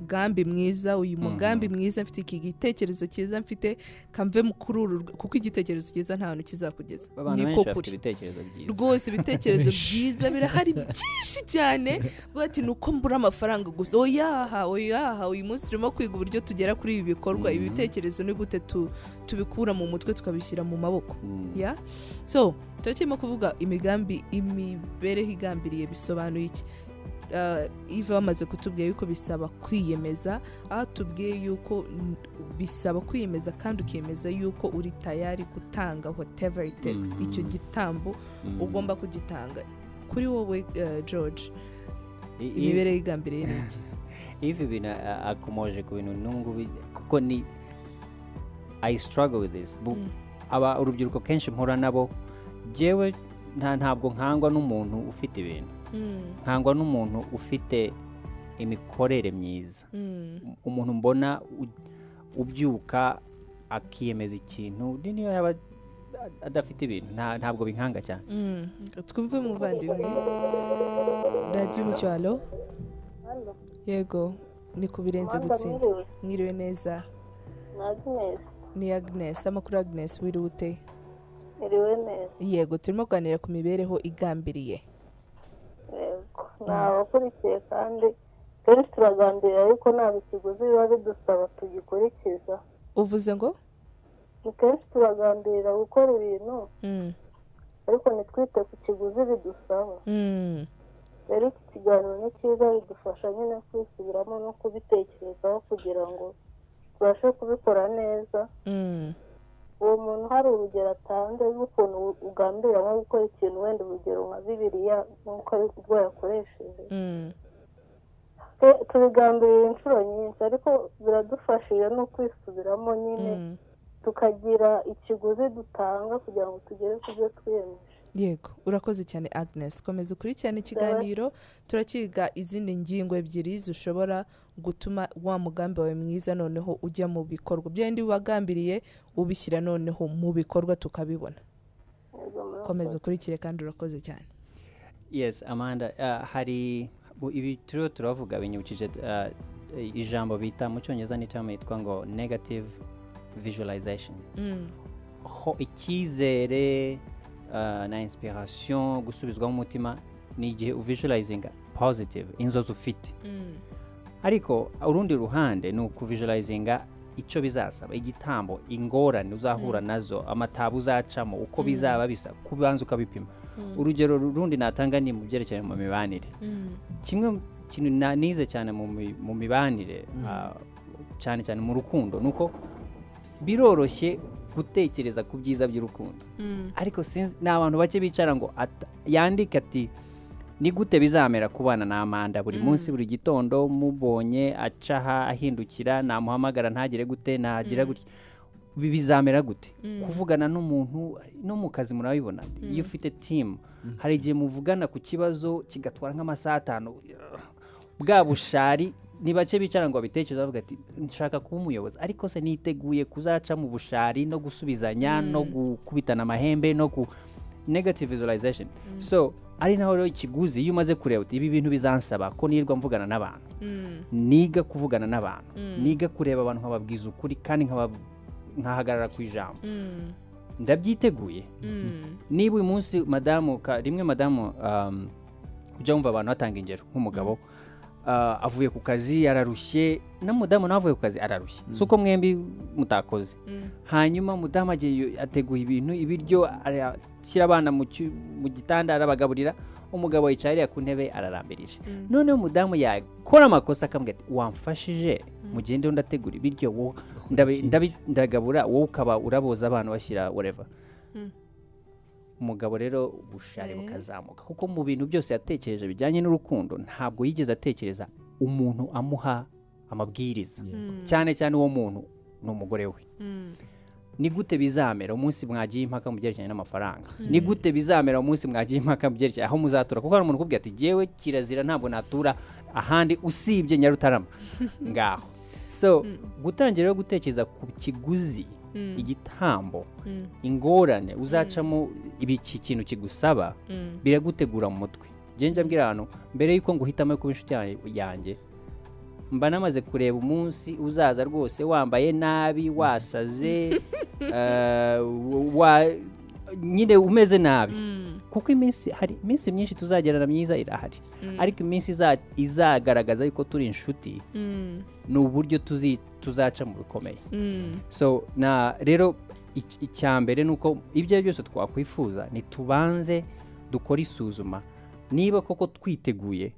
mugambi mwiza uyu mugambi mwiza mfite iki gitekerezo cyiza mfite kamve mu- kuri uru kuko igitekerezo cyiza nta hantu kizakugeza. Benshi bafite kuri. rwose ibitekerezo byiza birahari byinshi cyane vuga ati ni uko mbura amafaranga gusa. Oyaha oyaha uyu munsi turimo kwiga uburyo tugera kuri ibi bikorwa. Mhm. ibitekerezo ni gute tu- tubikura mu mutwe tukabishyira mu maboko. Mm. ya? So turacyarimo kuvuga imigambi imibereho igambiriye bisobanuye iki? Uh, ive bamaze kutubwira yuko bisaba kwiyemeza aho tubwiye yuko bisaba kwiyemeza kandi ukiyemeza yuko uri tayari gutanga whatever it takes Mhm. icyo gitambo Mm. ugomba kugitanga kuri wowe uh, george imibereho igambiriye ni iki ivi bintu a- akomoje ku bintu nungu bi- kuko ni i struggle with this Mm. aba urubyiruko kenshi mpura nabo nta ntabwo nkangwa n'umuntu ufite ibintu Mm, nkangwa n'umuntu ufite imikorere myiza. Mm, umuntu mbona ubyuka akiyemeza ikintu ni niyo yaba adafite ibintu nta- ntabwo binkanga cyane. Mm. twumve umuvandimwe. Radiyo umucyo halo yego ni ku birenze gutsinda. Mwiriwe neza. Agnes. Ni agnes. Amakuru agnes wiriwe ute? Yego turimo kuganira ku mibereho igambiriye. Ni abakurikiye kandi kenshi turaganira ariko nta ikiguzi biba bidusaba tugikurikiza. Uvuze ngo? Ni kenshi turaganira gukora ibintu Mm, ariko ntitwite ku kiguzi bidusaba. Mm, rero iki kiganiro ni cyiza bidufasha nyine kwisubiramo no kubitekerezaho kugira ngo tubashe kubikora neza. Mm, uwo muntu hari urugero atanze rw'ukuntu ugambira nko gukora ikintu wenda urugero nka bibiriya nk'uko ari rwo yakoresheje. Mm, tubigambirira inshuro nyinshi ariko biradufashije no kwisubiramo nyine. Mm. tukagira ikiguzi dutanga kugira ngo tugere ku byo twiyemeje. Yego urakoze cyane agnes. Komeza ukurikirane ikiganiro turakiga izindi ngingo ebyiri zishobora gutuma wa mugambi wawe mwiza noneho ujya mu bikorwa. Byandi wagambiriye ubishyira noneho mu bikorwa tukabibona. Komeza ukurikire kandi urakoze cyane. Yes amanda uh, hari ibi turiho turavuga binyibukije uh, ijambo bita mu cyongereza n'iteramo yitwa ngo negative visualization. Mm, ho icyizere na inspiration gusubizwamo umutima ni igihe uvisualizinga positive inzozi ufite ariko urundi ruhande ni ukuvisualizinga icyo bizasaba igitambo ingorane uzahura na zo amataba uzacamo uko bizaba bisa kubanza ukabipima urugero rundi natanga ni mu byerekeranye mu mibanire kimwe kintu nize cyane mu mi- mu mibanire cyane cyane mu rukundo ni uko biroroshye gutekereza ku byiza by'urukundo. Mm, ariko sinzi ni abantu bake bicara ngo yandike ati ni gute bizamera kubana na amanda? Buri Mm. munsi buri gitondo mubonye aca aha ahindukira namuhamagara ntagire gute nagira Mm. gutya. Bi- bizamera gute? Mm. kuvugana n'umuntu no mu kazi murabibona. Iyo ufite timu hari igihe muvugana ku kibazo kigatwara nk'amasaha atanu bwa bushari ni bake bicara ngo babitekereze bavuga ati nshaka kuba umuyobozi. Ariko se niteguye kuzaca mu bushari no gusubizanya no gukubitana amahembe no ku negative visualization. So ari naho rero ikiguzi iyo umaze kureba uti ibi bintu bizansaba ko nirwa mvugana n'abantu. Mm. niga kuvugana n'abantu. Mm. niga kureba abantu nkababwiza ukuri kandi nkahagarara ku ijambo. Mm. ndabyiteguye. Mm. niba uyu munsi madamu rimwe madamu um, ujya wumva abantu batanga ingero nk'umugabo avuye ku kazi ararushye na mudamu nawe avuye ku kazi ararushye. Si uko mwembi mutakoze. Mm. hanyuma mudamu agiye ateguye ibintu ibiryo arashyira abana mu gitanda arabagaburira. Umugabo yicaye hariya ku ntebe ararambirije. Noneho umudamu yakora amakosa akambwira ati wamfashije? Mugende ndategura ibiryo wowe ndagabura wowe ukaba uraboza abana bashyira whatever. Mm. Umugabo rero ubushare Eh. bukazamuka. Kuko mu bintu byose yatekereje bijyanye n'urukundo ntabwo yigeze atekereza umuntu amuha amabwiriza. Mm. cyane cyane uwo muntu ni umugore we. Mm. ni gute bizamera umunsi mwagiye impaka mu byerekeranye n'amafaranga? Ni gute bizamera umunsi mwagiye impaka mu byerekeranye aho muzatura? Kuko hari umuntu ukubwira ati jyewe kirazira ntabwo natura ahandi usibye nyarutarama. Ngaho. So gutangira rero gutekereza ku kiguzi. Igitambo. Mm. ingorane. Uzacamo ibi iki kintu kigusaba Mm. biragutegura mu mutwe. Njya mbwira abantu mbere y'uko nguhitamo kuba inshuti yanjye- mba namaze kureba umunsi uzaza rwose wambaye nabi wasaze eh, wa- nyine umeze nabi Mm. kuko iminsi hari iminsi myinshi tuzagerana myiza irahari Mm. ariko iminsi iza- izagaragaza yuko turi inshuti Mm. ni uburyo tuzaca mu bikomeye so na rero ic- icya mbere ni uko ibyo ari byo byose twakwifuza ntitubanze dukore isuzuma niba koko twiteguye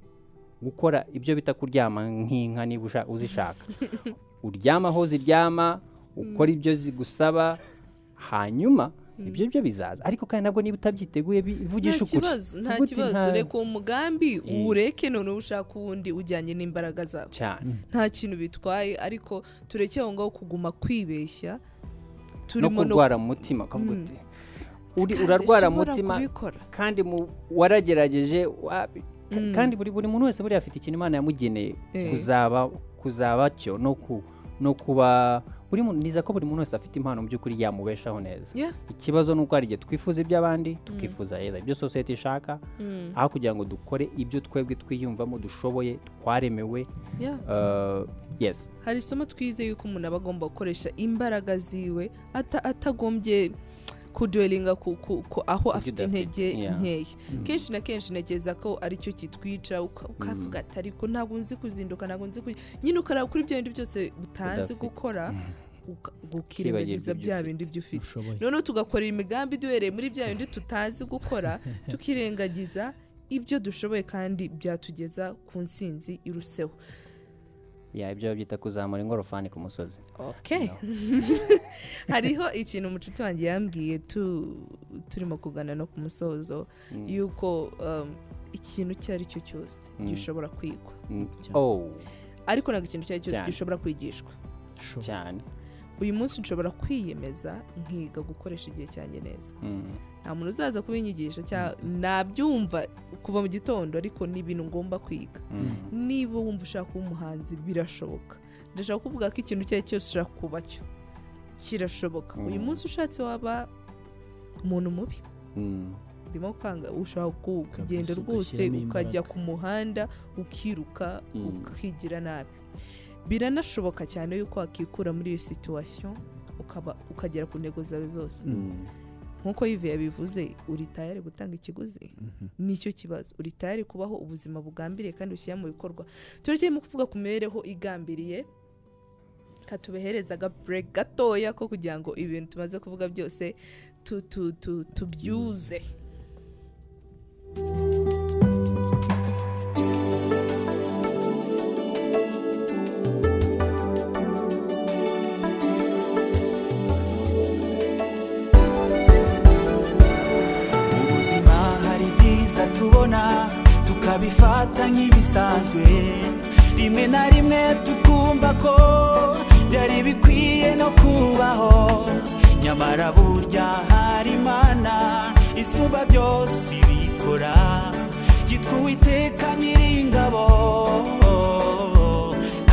gukora ibyo bita kuryama nk'inka niba uzishaka uryama aho ziryama ukora ibyo zigusaba hanyuma ibyo byo bizaza ariko kandi nabwo niba utabyiteguye bi- vugisha nta ukuri nta kibazo reka uwo mugambi Eh. uwureke noneho ushaka uwundi ujyanye n'imbaraga zawe cyane nta kintu bitwaye ariko tureke aho ngaho kuguma kwibeshya no kurwara mu mutima ukavuga Mm. uti urarwara mutima kandi waragerageje Mm. kandi buri buri muntu wese buriya afite ikintu imana yamugeneye Eh. kuzaba kuzaba cyo no ku no kuba niza ko buri muntu wese afite impano mu by'ukuri yamubeshaho neza. Ikibazo ni uko hari igihe twifuza iby'abandi tukifuza yeza ibyo sosiyete ishaka Mm. aho kugira ngo dukore ibyo twebwe twiyumvamo dushoboye twaremewe uh, yes. Hari isomo twize yuko umuntu aba agomba gukoresha imbaraga ziwe ata- atagombye kuduwelinga ku, ku, ku, aho afite intege nkeya. Kenshi na kenshi ntekereza ko ari cyo kitwica uka- ukavuga ati ariko ntabwo nzi kuzinduka ntabwo nzi ku nyine ukaraba kuri bya bindi byose utazi Udafite. gukora Ukibagirwa ukirengagiza bya bindi byo ufite noneho tugakora imigambi duhereye muri bya bindi tutazi gukora tukirengagiza ibyo dushoboye kandi byatugeza ku ntsinzi iruseho. Ibyo babyita kuzamura ingorofani ku musozi. Okay hariho ikintu umucuti wanjye yambwiye tu- turimo kugana no ku musozo Mm. yuko um, ikintu icyo ari cyo cyose Mm. gishobora kwigwa. Mm. Oh. Ariko ntabwo ikintu icyo ari cyo cyose gishobora kwigishwa. Cyane. Uyu munsi nshobora kwiyemeza nkiga gukoresha igihe cyanjye neza. Nta muntu uzaza kubinyigisha cyangwa nabyumva kuva mu gitondo ariko ni ibintu ngomba kwiga Mm. niba wumva ushaka kuba umuhanzi birashoboka ndashaka kuvuga ko ikintu icyo ari cyo cyose ushaka kuba cyo kirashoboka Mm. uyu munsi ushatse waba umuntu mubi Mm. ndimo kwanga Kabisa, kugenda rwose ukajya ku muhanda ukiruka Mm. ukigira nabi biranashoboka cyane yuko wakikura muri iyo situwasiyo ukaba ukagera ku ntego zawe zose Mm. Nk'uko yive yabivuze uri tayari gutanga ikiguzi? Nicyo kibazo. Uri tayari kubaho ubuzima bugambiriye kandi ushyira mu bikorwa. Turacyarimo kuvuga ku mibereho igambiriye katubehereza agabureke gatoya ko kugira ngo ibintu tumaze kuvuga byose tu- tu- tu- tubyuze. tubibona tukabifata nk'ibisanzwe. Rimwe na rimwe tukumva ko byari bikwiye no kubaho. Nyamara burya hari imana isumba byose ibikora. Yitwa uwiteka nyiringabo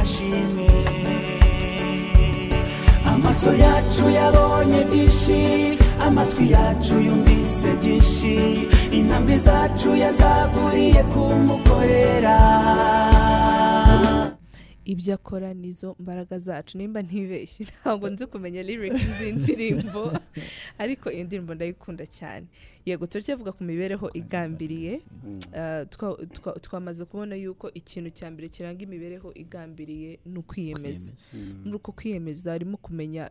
ashimwe. Amaso yacu yabonye byinshi amatwi yacu yumvise byinshi. Intambwe zacu yazaguriye kumukorera. Ibyo akora nizo mbaraga zacu. Nimba ntibeshye ntabwo nzi kumenya lyrics z'indirimbo. Ariko iyi ndirimbo ndayikunda cyane. Yego turacyavuga ku mibereho igambiriye. Twa- twa- twamaze kubona yuko ikintu cya mbere kiranga imibereho igambiriye ni ukwiyemeza. Muri uko kwiyemeza harimo kumenya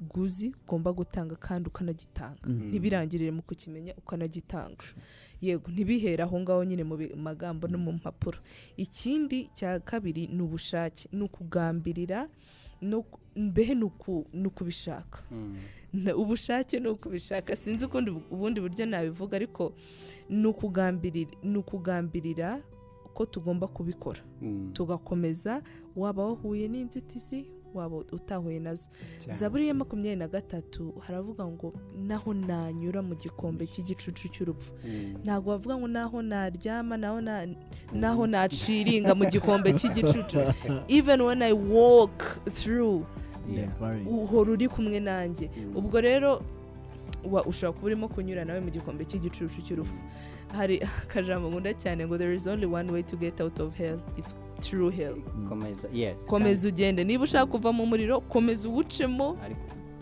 ikiguzi ugomba gutanga kandi ukanagitanga. Ntibirangirire mu kukimenya ukanagitanga. Yego ntibihera aho ngaho nyine mu magambo no mu mpapuro. Ikindi cya kabiri ni ubushake ni ukugambirira mbehe ni uku- ni ukubishaka. Na- ubushake ni ukubishaka. Sinzi ubundi buryo nabivuga ariko ni ukugambirira ni ukugambirira ko tugomba kubikora. Tugakomeza waba wahuye n'inzitizi waba utahuye na zo. Zaburi ya makumyabiri na gatatu haravuga ngo naho nanyura mu gikombe cy'igicucu cy'urupfu. Ntabwo bavuga ngo naho naryama naho na- naho naciringa mu gikombe cy'igicucu. Even when i walk through uhora uri kumwe nanjye. Ubwo rero ushobora kuba urimo kunyura nawe mu gikombe cy'igicucu cy'urupfu. Hari akajambo nkunda cyane ngo there is only one way to get out of hell it's through hell. Komeza yes. Komeza ugende. Niba ushaka kuva mu muriro komeza uwucemo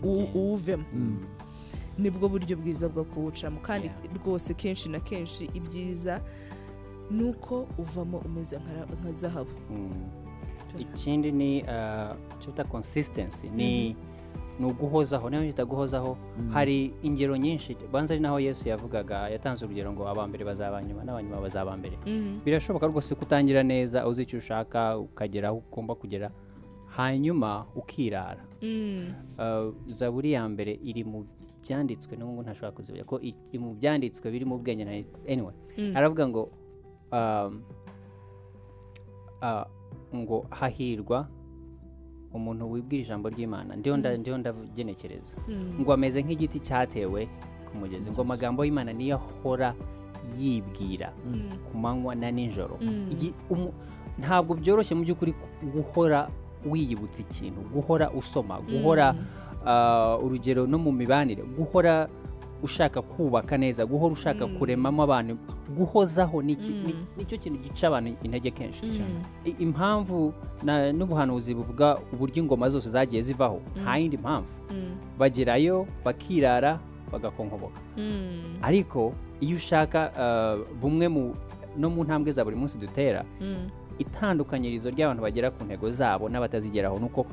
uwuvemo. Nibwo buryo bwiza bwo kuwucamo. Kandi rwose kenshi na kenshi ibyiza ni uko uvamo umeze nka zahabu. Mm. ikindi ni uh, icyo bita consistency. Ni ni uguhozaho niyo bita guhozaho hari ingero nyinshi banza ari naho yesu yavugaga yatanze urugero ngo abambere bazaba nyuma n'abanyuma bazaba mbere Mhm. birashoboka rwose kutangira neza uzi icyo ushaka ukagera aho ugomba kugera hanyuma ukirara Mm. Uh, zaburi ya mbere iri mu byanditswe n'ubu ntashobora kuzibura ko iri mu byanditswe biri mu bwenge na anyway Mm. aravuga ngo um, uh, ngo hahirwa umuntu wibwira ijambo ry'imana ndiho nda- ndiho ndagenekereza Mm. ngo ameze nk'igiti cyatewe ku mugezi ngo amagambo y'imana niyo ahora yibwira Mm. ku manywa na nijoro Mm. Ntabwo byoroshye mu by'ukuri guhora wiyibutsa ikintu guhora usoma guhora ah, urugero no mu mibanire guhora ushaka kubaka neza guhora ushaka Mm. kuremamo abantu guhozaho ni iki- Mm. ni cyo kintu gica abantu intege kenshi Mm. Impamvu na- n'ubuhanuzi buvuga uburyo ingoma zose zagiye zivaho. Nta yindi mpamvu. Bagerayo bakirara bagakonkoboka. Ariko iyo ushaka ah, bumwe mu no mu ntambwe za buri munsi dutera itandukanyirizo ry'abantu bagera ku ntego zabo n'abatazigeraho ni uko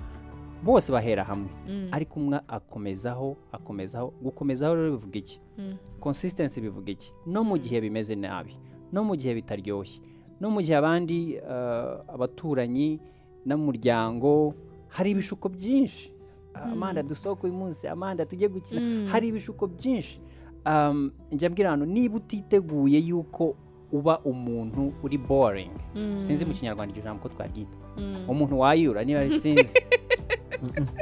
bose bahera hamwe Mm. ariko umwe akomezaho akomezaho gukomezaho rero bivuga iki Mm. consistency bivuga iki no mu gihe bimeze nabi no mu gihe bitaryoshye no mu gihe abandi eh, abaturanyi n'umuryango hari ibishuko byinshi amanda dusohoke uyu munsi amanda tujye gukina Mm. hari ibishuko byinshi Um, njya mbwira abantu niba utiteguye yuko uba umuntu uri boring Mm. sinzi mu kinyarwanda iryo jambo ko twaryita Mm. umuntu wayura niba sinzi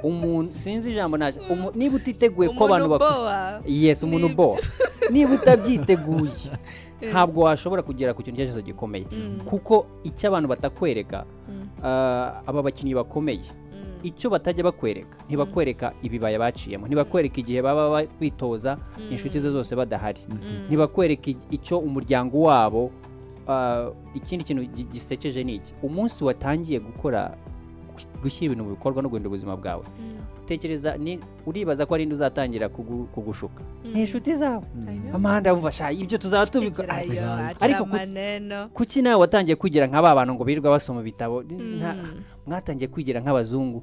umuntu sinzi ijambo naje. Umu- niba utiteguye ko abantu Umuntu bako- boa. yes umuntu boa niba utabyiteguye. Ntabwo washobora kugera ku kintu icyo ari cyo gikomeye. Mm. kuko icyo abantu batakwereka Mm. ah, aba bakinnyi bakomeye. Mm. icyo batajya bakwereka ntibakwereka ibibaya baciyemo. Ntibakwereka igihe baba ba- bitoza inshuti ze zose badahari. Ntibakwereka icyo umuryango wabo ah, ikindi kintu gi- gisekeje ni iki? Umunsi watangiye gukora gushyira ibintu mu bikorwa no guhindura ubuzima bwawe. Mm. tekereza ni uribaza ko ari indi uzatangira kugu- kugushuka? Mm. ni inshuti zawe. Know. amahanda wumva sha ibyo tuzaba tubikora ariko kuki- nawe watangiye kwigira nka ba bantu ngo birirwa basoma ibitabo? Mm. mwatangiye kwigira nk'abazungu.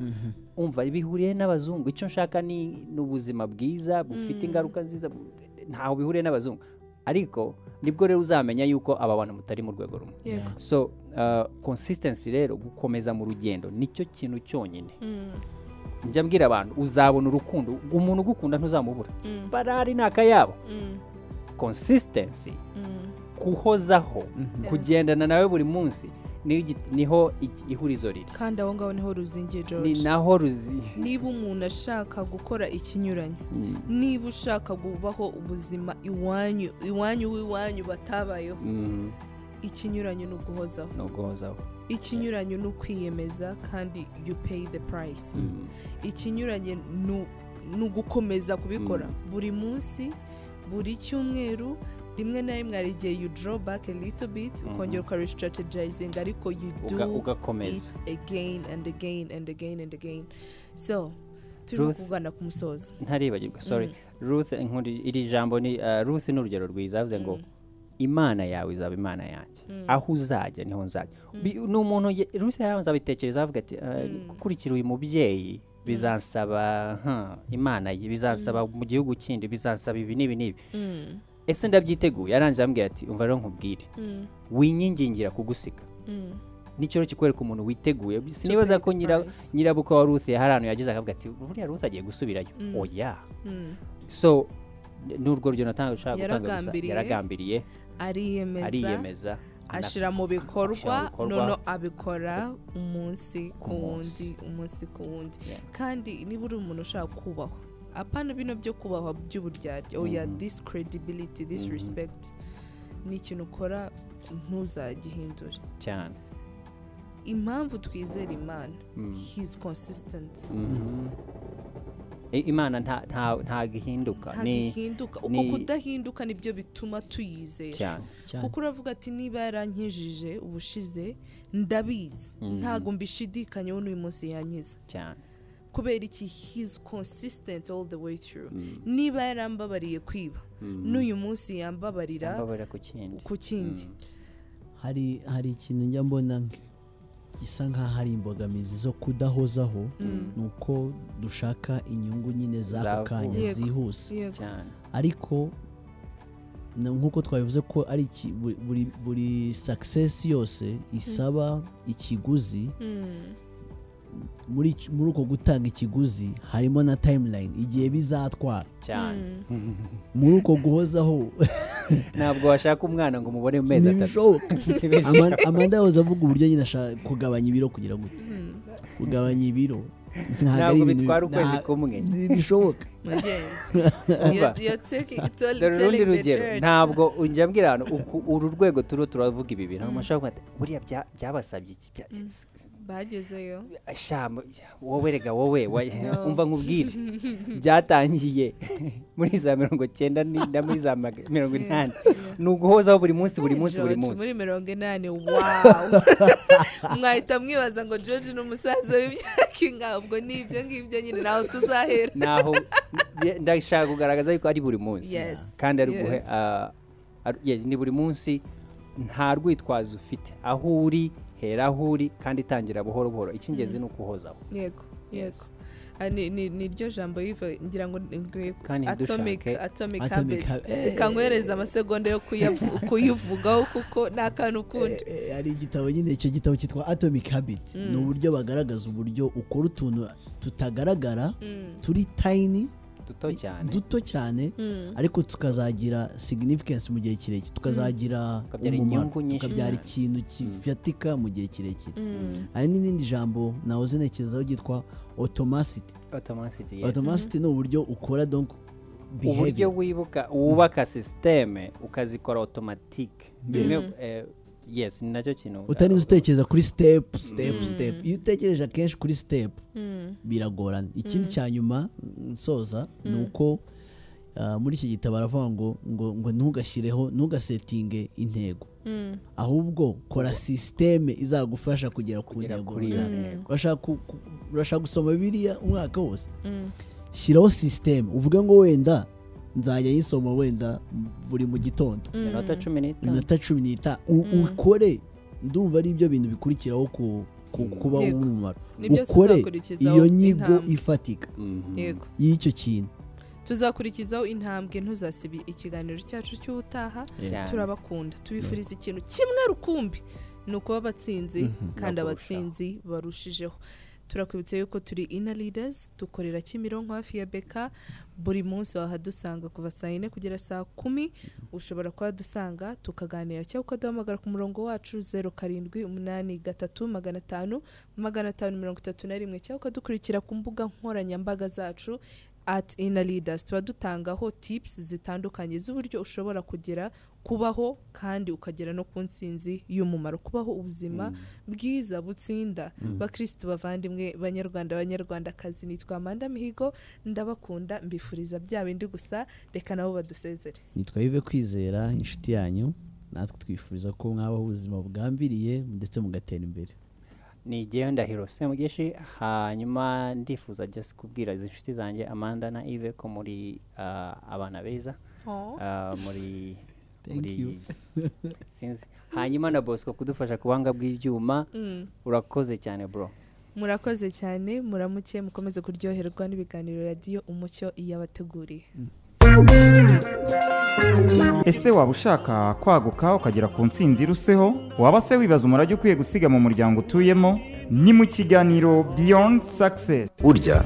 Umva bihuriye n'abazungu. Icyo nshaka ni ni ubuzima bwiza bufite Mm. ingaruka nziza ntaho bihuriye n'abazungu. Ariko ni bwo rero uzamenya yuko aba bantu mutari mu rwego rumwe. So uh, consistency rero gukomeza mu rugendo ni cyo kintu cyonyine. Mm. njya mbwira abantu uzabona urukundo umuntu ugukunda ntuzamubura Mm. barari ni akayabo Mm. consistency. Kuhozaho. Kugendana nawe buri munsi. Ni ho ihurizo riri. Kandi aho ngaho ni ho ruzingiye ni george naho ruzi niba umuntu ashaka gukora ikinyuranyo Mm. niba ushaka kubaho ubuzima iwanyu iwanyu w'iwanyu batabayeho Mhm. ikinyuranyo ni uguhozaho. Ni uguhozaho. Ikinyuranyo ni ukwiyemeza kandi you pay the price. Ikinyuranye ni- ni ugukomeza kubikora. Buri munsi buri cyumweru rimwe na rimwe hari igihe you draw back a little bit ukongera ukarestrategizing ariko you do it again and again and again and again. So turi Ruth- kugana ku musozo ntaribagirwa sorry. Ruth nkuri iri jambo ni uh, ruth ni urugero rwiza yavuze ngo imana yawe izaba imana yanjye. Aho uzajya ni ho nzajya. Ni umuntu ruth yarabanza abitekereza avuga ati uh, gukurikira uyu mubyeyi bizansaba imana bizansaba mu gihugu kindi bizansaba ibi n'ibi n'ibi. Mm, ese ndabyiteguye. Yarangiza ambwira ati umva rero nkubwire. Mm, winyingingira kugusiga mm. ni cyo kikwereka umuntu witeguye? Sinibaza ko nyirabukwe wa ruth hari ahantu yagize akavuga ati buriya ruth agiye gusubirayo. Oya Mm. so ni urwo rugero natanga ushaka gutanga gusa Yaragambiriye, ariyemeza. Ashyira mu bikorwa noneho abikora umunsi ku wundi umunsi. ku wundi. Kandi niba uri umuntu ushaka kubahwa apana bino byo kubahwa by'uburyarya. Oya Mhm. this credibility this Mhm. respect ni ikintu ukora ntuzagihindure. Cyane. Impamvu twizera imana Mm. he's consistent. Mhm. I- imana nta- nta- ntabwo ihinduka uko kudahinduka ni byo bituma tuyizera. Kuko uravuga ati niba yarankijije ubushize ndabizi. Ntabwo mbishidikanyeho n'uyu munsi yankiza. Cyane. Kubera iki? He's consistent all the way through. Mm. niba yarambabariye kwiba. Mhm. n'uyu munsi yambabarira Ambabarira ku kindi. Mm. hari hari ikintu njya mbona gisa nk'aho hari imbogamizi zo kudahozaho ni uko dushaka inyungu nyine Za z'ako kanya zihuse. Ariko na- nk'uko twabivuze ko ari iki- buri- success yose isaba ikiguzi. Mm. Muri uko gutanga ikiguzi harimo na timeline igihe bizatwara. Cyane. Muri uko guhozaho. Ntabwo washaka umwana ngo umubone mu mezi atatu. Amanda yahoze avuga uburyo nyine ashaka kugabanya ibiro kugira ngo kugabanya ibiro. Ntabwo bitwara ukwezi kumwe. ntibishoboka dore urundi rugero. Church. ntabwo ujya mbwira ahantu uru rwego turiho turavuga ibi bintu. Ati buriya bya- byabasabye iki bagezeyo. Wowe rega wowe umva nkubwire. Byatangiye muri za mirongo cyenda ni- na muri za mirongo inani. Ni uguhozaho buri munsi buri munsi buri munsi. muri mirongo inani wawu mwahita mwibaza ngo george ni umusaza w'imyaka inka ubwo ni ibyo ngibyo nyine naho tuzahera. Naho ye- ndashaka kugaragaza yuko ari buri munsi. Kandi ari guhe ah, ni buri munsi nta rwitwazo ufite. Aho uri hera aho uri kandi itangira buhoro buhoro. Icy'ingenzi ni ukuhozaho yego yego. Ah, ni ni- ni ryo jambo ngira ngo atomic ntidushake- atomic Atomic habits. hab- reka nkwereze amasegonda yo kuyivugaho kuko ni akantu ukundi. Eh, eh, hari igitabo nyine icyo gitabo cyitwa atomic habit. Ni uburyo bagaragaza uburyo ukora utuntu tutagaragara turi tiny duto cyane duto cyane ariko tukazagira significance mu gihe kirekire. Tukazagira Tukabyara umumaro. tukabyara ikintu kifatika mu gihe kirekire. Hari n'irindi jambo nahoze ntekerezaho ryitwa yes. automaticity ni uburyo ukora donc uburyo wibuka wubaka sisiteme ukazikora otomatike yes ni na cyo kintu utarinze utekereza kuri step step step. Iyo utekereje akenshi kuri step biragorana. Ikindi cya nyuma nsoza ni uko ah, muri iki gitabo baravuga ngo ngo ngo ntugashyireho ntugasetinge intego. Ahubwo kora sisiteme izagufasha kugera ku ntego. urashaka gusoma bibiliya umwaka wose? Shyiraho sisiteme uvuge ngo wenda nzajya nyisoma wenda buri mu gitondo. Iminota cumi n'itanu. Iminota cumi n'itanu. U- ukore ndumva ari ibyo bintu bikurikiraho ku ku- kuba umumaro ukore iyo nyigo ifatika. Mhm. yego. Y'icyo kintu. Tuzakurikizaho intambwe ntuzasibe ikiganiro cyacu cy'ubutaha. Turabakunda. Tubifuriza ikintu kimwe rukumbi. Ni ukuba abatsinzi kandi No abatsinzi barushijeho. Turakwibutsa yuko turi ina leaders dukorera kimironko hafi ya beka buri munsi wahadusanga kuva saa yine kugera saa kumi. Ushobora kuhadusanga tukaganira. Cyangwa ukaduhamagara ku murongo wacu zeru karindwi umunani gatatu magana atanu magana atanu mirongo itatu na rimwe. Cyangwa ukadukurikira ku mbuga nkoranyambaga zacu. At ina leaders. Tuba dutangaho tips zitandukanye z'uburyo ushobora kugera kubaho kandi ukagera no ku ntsinzi y'umumaro. Kubaho ubuzima bwiza butsinda. Bakirisitu bavandimwe banyarwanda banyarwandakazi. Nitwa amanda mihigo ndabakunda mbifuriza bya bindi gusa reka nabo badusezere. Nitwa Yves kwizera inshuti yanyu. Natwe twifuriza ko mwabaho ubuzima bugambiriye ndetse mugatera imbere. Ni igihe ndahiro semugeshi hanyuma ndifuza just kubwira izi nshuti zanjye amanda na ive ko muri ah, abana beza Ah, muri Thank muri you. sinzi. Hanyuma na bosco kudufasha ku buhanga bw'ibyuma urakoze cyane bro. Murakoze cyane muramuke mukomeze kuryoherwa n'ibiganiro radiyo umucyo yabateguriye ese waba ushaka kwaguka ukagera ku ntsinzi iruseho? Waba se wibaza umurage ukwiye gusiga mu muryango utuyemo? Ni mu kiganiro beyond success. Burya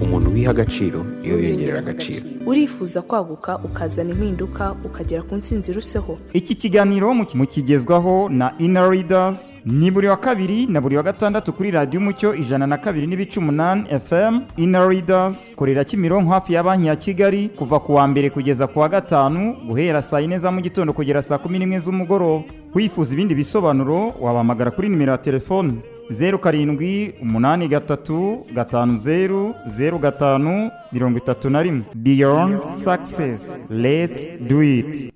umuntu wiha agaciro niyo yongerera agaciro. Urifuza kwaguka ukazana impinduka ukagera ku ntsinzi iruseho? Iki kiganiro muki- mukigezwaho na inner readers ni buri wa kabiri na buri wa gatandatu kuri radiyo umucyo ijana na kabiri n'ibice umunani fm inner readers. Korera kimironko hafi ya banki ya kigali kuva ku wa mbere kugeza ku wa gatanu guhera saa yine za mu gitondo kugera saa kumi n'imwe z'umugoroba. Wifuza ibindi bisobanuro wabahamagara kuri nimero ya telefoni zeru karindwi umunani gatatu gatanu zeru zeru gatanu mirongo itatu na rimwe. Beyond success. Let's do it.